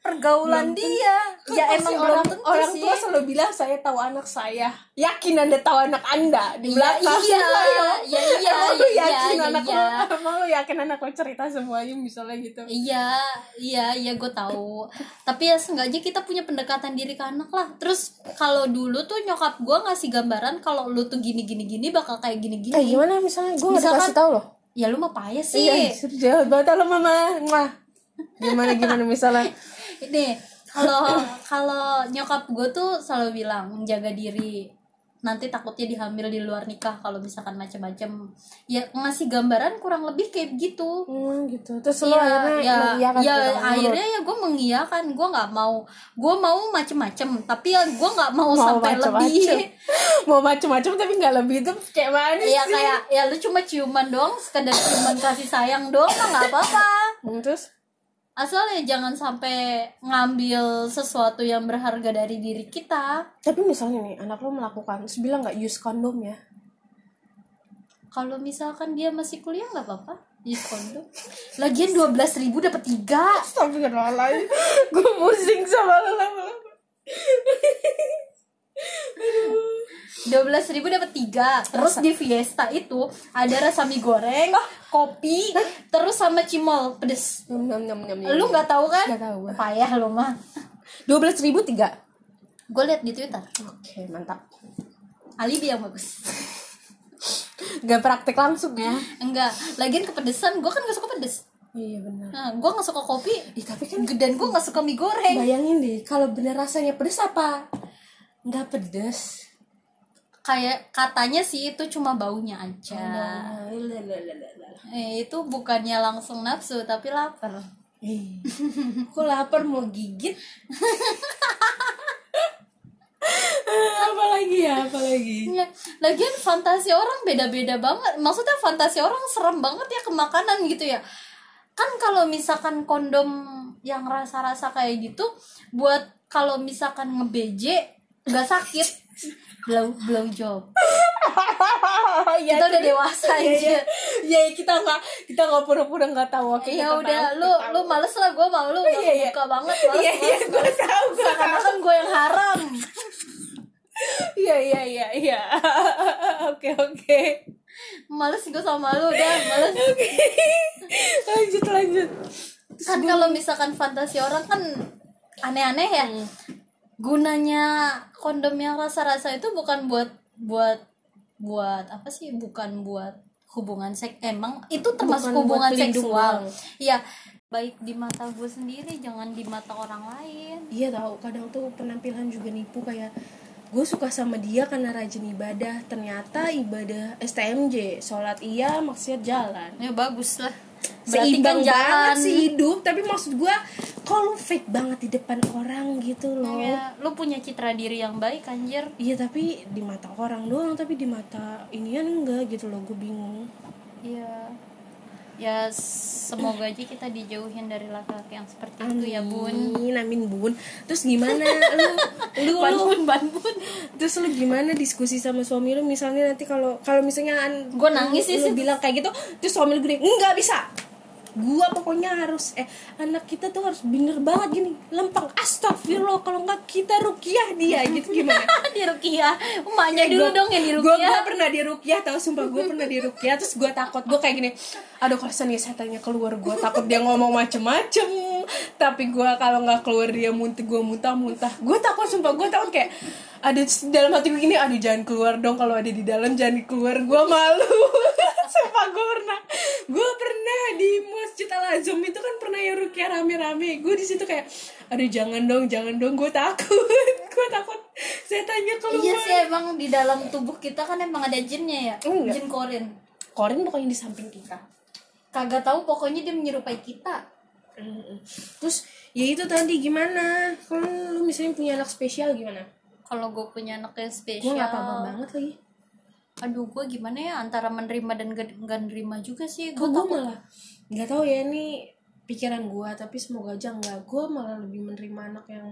pergaulan dia. Kan ya emang orang, belum tentu orang sih. tua selalu bilang saya tahu anak saya yakin anda tahu anak anda di Iya, belakang iya, Ayo. iya, iya, Emang lu iya, yakin iya, anak iya. lu emang lu yakin anak lu cerita semuanya misalnya gitu Iya, iya, iya gue tahu. Tapi ya seenggaknya kita punya pendekatan diri ke anak lah. Terus kalau dulu tuh nyokap gue ngasih gambaran kalau lu tuh gini gini gini bakal kayak gini gini. eh gimana misalnya gue nggak dikasih tahu loh Ya lu mah payah sih. iya serius jahat banget lo mama Mwah. gimana gimana misalnya Ini kalau kalau nyokap gue tuh selalu bilang jaga diri. Nanti takutnya dihamil di luar nikah kalau misalkan macam-macam. Ya ngasih gambaran kurang lebih kayak gitu. hmm, gitu. Terus lo Iya, akhirnya ya, mengiyakan ya gitu, akhirnya ya gue mengiyakan. Gue nggak mau gue mau macem-macem. Tapi ya gue nggak mau, mau sampai macem-macem. lebih mau macem-macem tapi nggak lebih itu kayak mana ya sih? kayak ya lu cuma ciuman doang sekedar ciuman kasih sayang doang nggak apa-apa. Hmm, terus asal ya jangan sampai ngambil sesuatu yang berharga dari diri kita. Tapi misalnya nih anak lo melakukan terus bilang nggak use kondom ya? Kalau misalkan dia masih kuliah nggak apa-apa. Use kondom lagian dua belas ribu dapat tiga. Astagfirullahaladzim. Gue pusing sama lo lama-lama dua belas ribu dapat tiga. Terus di Fiesta itu ada rasa mie goreng kopi terus sama cimol. Pedes. Nyam nyam nyam nyam nyam. lu nggak tahu kan? Nggak tahu. Payah lu mah. Dua belas ribu tiga? Gue liat di Twitter. Oke mantap. Alibi yang bagus. Gak praktek langsung ya? Enggak lagian kepedesan gue kan gak suka pedes. Iya benar. Nah, gue gak suka kopi. Ih, tapi kan dan gue gak suka mie goreng. Bayangin deh Kalau bener rasanya pedes apa? Nggak pedes kayak katanya sih itu cuma baunya aja Nah, lalalala. eh, itu bukannya langsung nafsu tapi lapar Aku lapar mau gigit apalagi ya apalagi Ya, lagian fantasi orang beda-beda banget. Maksudnya fantasi orang serem banget ya ke makanan gitu ya. Kan kalau misalkan kondom yang rasa-rasa kayak gitu buat kalau misalkan ngebeje nggak sakit. Blow blow job. ya, Kita udah dewasa ya, aja. ya, ya, kita nggak kita nggak pura-pura nggak tahu oke Ya udah tahu, lu lu males lah gue mau lu Iya, iya. buka banget males iya males, gue males. tahu gue tahu Seakan-akan gue yang haram. iya iya iya iya oke oke Males gue sama lu udah males. lanjut lanjut kan kalau misalkan fantasi orang kan aneh-aneh ya Hmm. Gunanya kondom yang rasa-rasa itu bukan buat buat buat apa sih? Bukan buat hubungan seks. Emang itu termasuk Bukan hubungan seksual. iya baik di mata gue sendiri jangan di mata orang lain. Iya tahu kadang tuh penampilan juga nipu kayak gue suka sama dia karena rajin ibadah. Ternyata ibadah STMJ sholat iya maksiat jalan. Ya bagus lah. Berarti seimbang kan jalan. banget sih hidup tapi maksud gue kalau fake banget di depan orang gitu loh? Ya, lu punya citra diri yang baik anjir. Iya tapi di mata orang doang tapi di mata inian enggak gitu loh gue bingung. Iya. Ya semoga aja kita dijauhin dari laki-laki yang seperti itu ya bun. Amin, amin bun. Terus gimana? Lu lu lu? Banbun banbun terus lu gimana diskusi sama suami lu? Misalnya nanti kalau kalau misalnya Gua nangis sih, lu, sih. bilang kayak gitu terus suami lu gini nggak bisa gua pokoknya harus eh anak kita tuh harus bener banget gini. Lempeng astagfirullah kalau nggak kita rukiah dia gitu gimana? Di Rukia emaknya dulu Gua- dong yang di gua, Rukia gua pernah di rukiah tau sumpah gue pernah di rukiah terus gue takut gue kayak gini aduh kalau nih setannya keluar gue takut dia ngomong macem-macem. Tapi gue kalau nggak keluar dia muntah gue muntah-muntah. Gue takut sumpah gue takut kayak ada dalam hati gue gini aduh jangan keluar dong kalau ada di dalam jangan keluar. Gue malu. Sumpah gue pernah gue pernah di masjid al azam itu kan pernah ya rukiah rame-rame. Gue di situ kayak aduh jangan dong jangan dong. Gue takut gue takut. Setannya keluar. Iya sih emang di dalam tubuh kita kan emang ada jinnya ya Enggak. jin korin. Korin pokoknya di samping kita. Kagak tahu pokoknya dia menyerupai kita. Terus ya itu tadi gimana? Kalau lu misalnya punya anak spesial gimana kalau gue punya anak yang gue spesial. nggak apa-apa banget lagi. Aduh gue gimana ya antara menerima dan gak, gak nerima juga sih. Gue gue takut malah nggak tahu ya ini pikiran gue tapi semoga aja nggak. Gue malah lebih menerima anak yang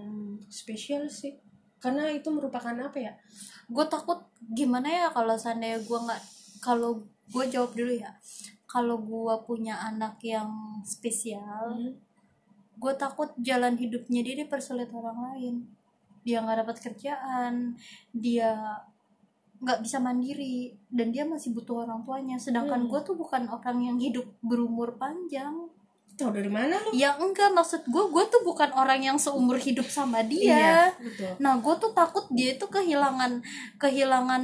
spesial sih. Karena itu merupakan apa ya? Gue takut gimana ya kalau seandainya gue nggak kalau gue jawab dulu ya. Kalau gue punya anak yang spesial Hmm. gue takut jalan hidupnya dia dipersulit orang lain dia nggak dapat kerjaan dia nggak bisa mandiri dan dia masih butuh orang tuanya. Sedangkan Hmm. gue tuh bukan orang yang hidup berumur panjang. Tahu dari mana lu? Ya enggak maksud gue gue tuh bukan orang yang seumur hidup sama dia. Iya, betul. Nah gue tuh takut dia itu kehilangan kehilangan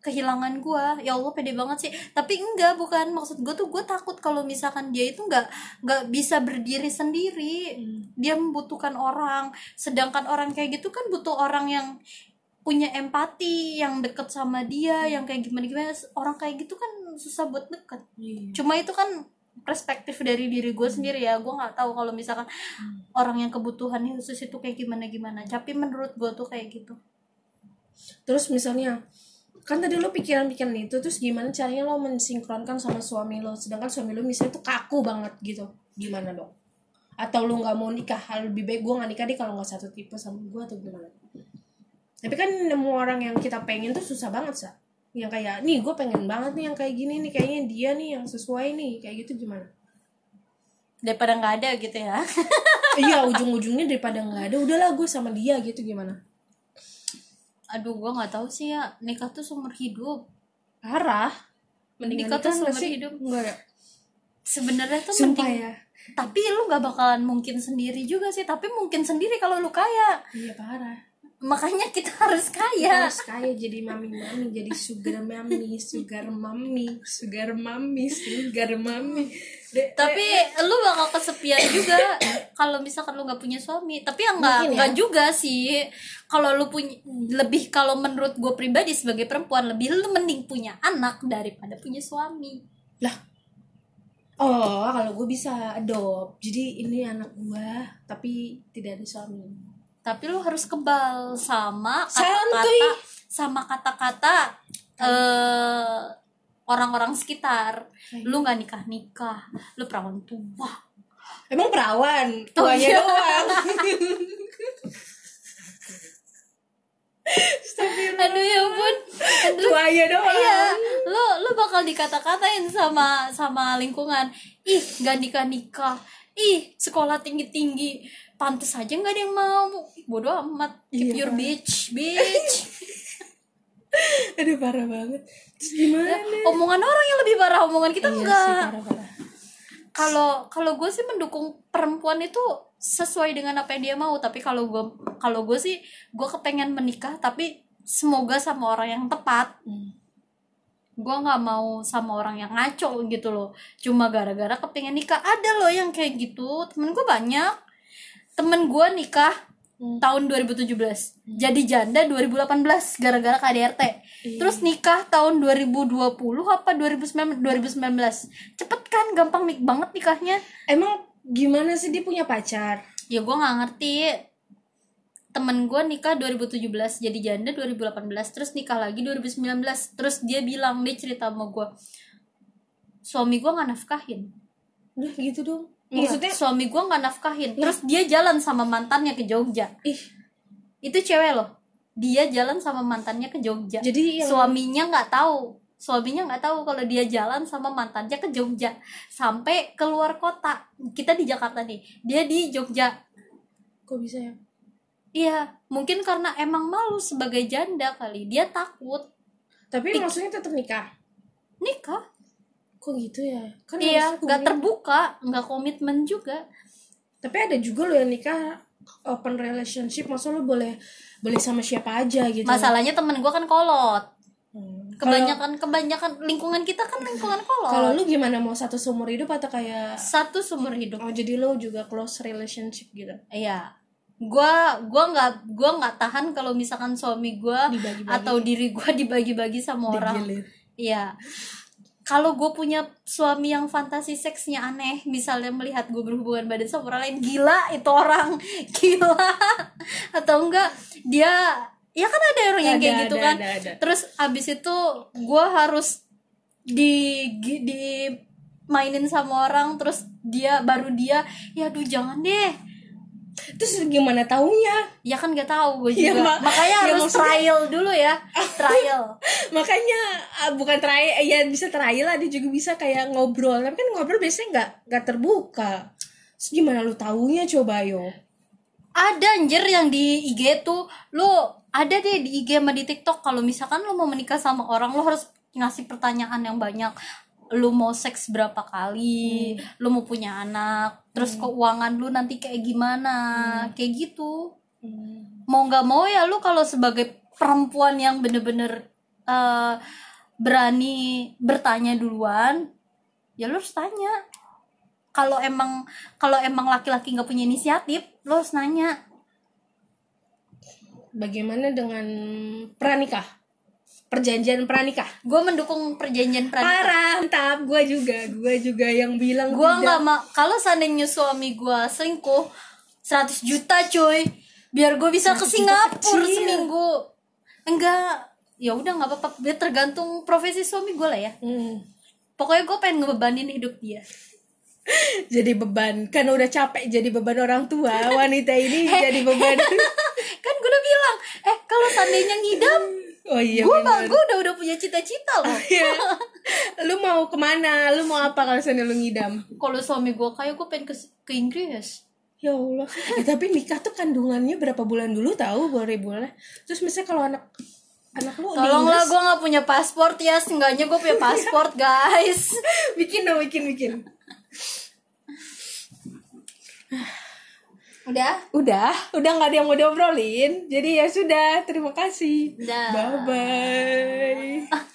kehilangan gue ya allah pede banget sih. Tapi enggak bukan. Maksud gue tuh gue takut kalau misalkan dia itu nggak nggak bisa berdiri sendiri. Hmm. Dia membutuhkan orang. Sedangkan orang kayak gitu kan butuh orang yang punya empati yang deket sama dia yang kayak gimana gimana orang kayak gitu kan susah buat deket. Iya. cuma itu kan perspektif dari diri gue sendiri ya. Gue nggak tahu kalau misalkan orang yang kebutuhannya khusus itu kayak gimana gimana tapi menurut gue tuh kayak gitu. Terus misalnya kan tadi lo pikiran-pikiran itu terus gimana caranya lo mensinkronkan sama suami lo? Sedangkan suami lo misalnya tuh kaku banget gitu. Gimana dong atau lo nggak mau nikah hal lebih baik gue nggak nikah deh kalau nggak satu tipe sama gue atau gimana? Tapi kan nemu orang yang kita pengen tuh susah banget sa. Yang kayak nih gue pengen banget nih yang kayak gini nih kayaknya dia nih yang sesuai nih kayak gitu gimana? Daripada nggak ada gitu ya. Iya ujung-ujungnya daripada nggak ada udahlah gue sama dia gitu gimana? Aduh gue nggak tahu sih ya. Nikah tuh seumur hidup. Parah. Nikah tuh seumur hidup. enggak ya sebenarnya tuh sumpah mending ya tapi lu nggak bakalan mungkin sendiri juga sih tapi mungkin sendiri kalau lu kaya. Iya parah. Makanya kita harus Kita kaya harus kaya jadi mami mami jadi sugar mami sugar mami sugar mami sugar mami. De- tapi lu bakal kesepian juga kalau misalkan lu nggak punya suami. Tapi ya nggak ya. nggak juga sih kalau lu punya lebih kalau menurut gue pribadi sebagai perempuan lebih lu mending punya anak daripada punya suami. Lah oh kalau gue bisa adopt. Jadi ini anak gue tapi tidak ada suami. Tapi lu harus kebal sama kata-kata sama kata-kata eh orang-orang sekitar. Lu nggak nikah nikah lu perawan tua. Emang perawan, Oh, tuanya iya. doang. aduh ya ampun. Aduh tuanya doang. iya lu bakal dikata-katain sama sama lingkungan. Ih gak nikah nikah. Ih sekolah tinggi tinggi pantes aja nggak ada yang mau. Bodoh amat. Keep Iya. your bitch bitch. Aduh parah banget. Terus gimana? omongan orang yang lebih parah omongan kita Iya enggak. kalau kalau gue sih mendukung perempuan itu sesuai dengan apa yang dia mau. Tapi kalau gue kalau gue sih gue kepengen menikah tapi semoga sama orang yang tepat. Hmm. Gue nggak mau sama orang yang ngaco gitu loh. Cuma gara-gara kepengen nikah. Ada loh yang kayak gitu. Temen gue banyak. Temen gue nikah Hmm. tahun 2017 jadi janda 2018 gara-gara KDRT Iya. terus nikah tahun 2020 apa 2019 2019 cepet kan gampang nik banget nikahnya. Emang gimana sih dia punya pacar? ya gue nggak ngerti temen gue nikah 2017 jadi janda 2018 terus nikah lagi 2019 terus dia bilang dia cerita sama gue suami gue nggak nafkahin. Udah gitu dong. Iya, Maksudnya suami gue nggak nafkahin. Terus dia jalan sama mantannya ke Jogja. Ih, itu cewek loh. Dia jalan sama mantannya ke Jogja. Jadi yang suaminya nggak tahu. Suaminya nggak tahu kalau dia jalan sama mantannya ke Jogja. Sampai keluar kota. Kita di Jakarta nih. Dia di Jogja. Kok bisa ya? Iya, mungkin karena emang malu sebagai janda kali. Dia takut Tapi maksudnya tetap nikah. nikah. Kok gitu ya? Kan Iya, nggak terbuka, nggak komitmen juga. Tapi ada juga loh yang nikah open relationship, masa lo boleh boleh sama siapa aja gitu. Masalahnya temen gue kan kolot. Hmm. Kebanyakan kebanyakan lingkungan kita kan lingkungan kolot. Kalau lu gimana mau satu seumur hidup atau kayak Satu sumber hidup. oh jadi lo juga close relationship gitu? Iya. Gua gua nggak gua nggak tahan kalau misalkan suami gua Dibagi-bagi. atau diri gua dibagi-bagi sama orang. Iya. Kalau gue punya suami yang fantasi seksnya aneh, misalnya melihat gue berhubungan badan sama orang lain, gila itu orang, gila. Atau enggak dia, ya kan ada orang yang kayak gitu ada, kan. ada, ada. Terus abis itu gue harus di di mainin sama orang, terus dia baru dia, ya aduh jangan deh. Terus gimana taunya? Ya kan gak tahu gue Ya, juga. mak- Makanya ya, harus maksudnya- trial dulu ya, trial. Makanya ah, bukan trial, ya bisa trial lah, dia juga bisa kayak ngobrol. Tapi kan ngobrol biasanya nggak nggak terbuka. Terus gimana lu taunya coba yo? ada anjir yang di IG tuh lo ada deh di IG sama di TikTok kalau misalkan lo mau menikah sama orang lo harus ngasih pertanyaan yang banyak lo mau seks berapa kali lo mau punya anak terus keuangan lu nanti kayak gimana kayak gitu. Mau nggak mau ya lu kalau sebagai perempuan yang bener-bener eh, berani bertanya duluan ya lu harus tanya. Kalau emang kalau emang laki-laki nggak punya inisiatif lu harus nanya. Bagaimana dengan pranikah? Perjanjian pranikah? gue mendukung perjanjian pranikah Parah, mantap. Gue juga, gue juga yang bilang gue nggak mau kalau seandainya suami gue selingkuh 100 juta cuy biar gue bisa ke 100 juta Singapura kecil. seminggu enggak ya udah nggak apa-apa dia tergantung profesi suami gue lah ya Hmm. pokoknya gue pengen ngebebanin hidup dia Jadi beban, kan udah capek jadi beban orang tua. Wanita ini jadi beban. kan gue udah bilang eh kalau seandainya ngidam Oh iya gue gue udah udah punya cita-cita loh Iya. Lu mau ke mana? Lu mau apa kalau misalnya lu ngidam? kalau suami gue kayak gue pengen ke, ke Inggris Ya Allah. Eh, tapi nikah tuh kandungannya berapa bulan dulu tahu baru bulan. Terus misalnya kalau anak anak lu tolonglah gue nggak punya paspor ya seenggaknya gue punya paspor guys bikin dong, bikin bikin. udah Udah, udah nggak ada yang mau diobrolin. Jadi ya sudah, terima kasih. Bye bye.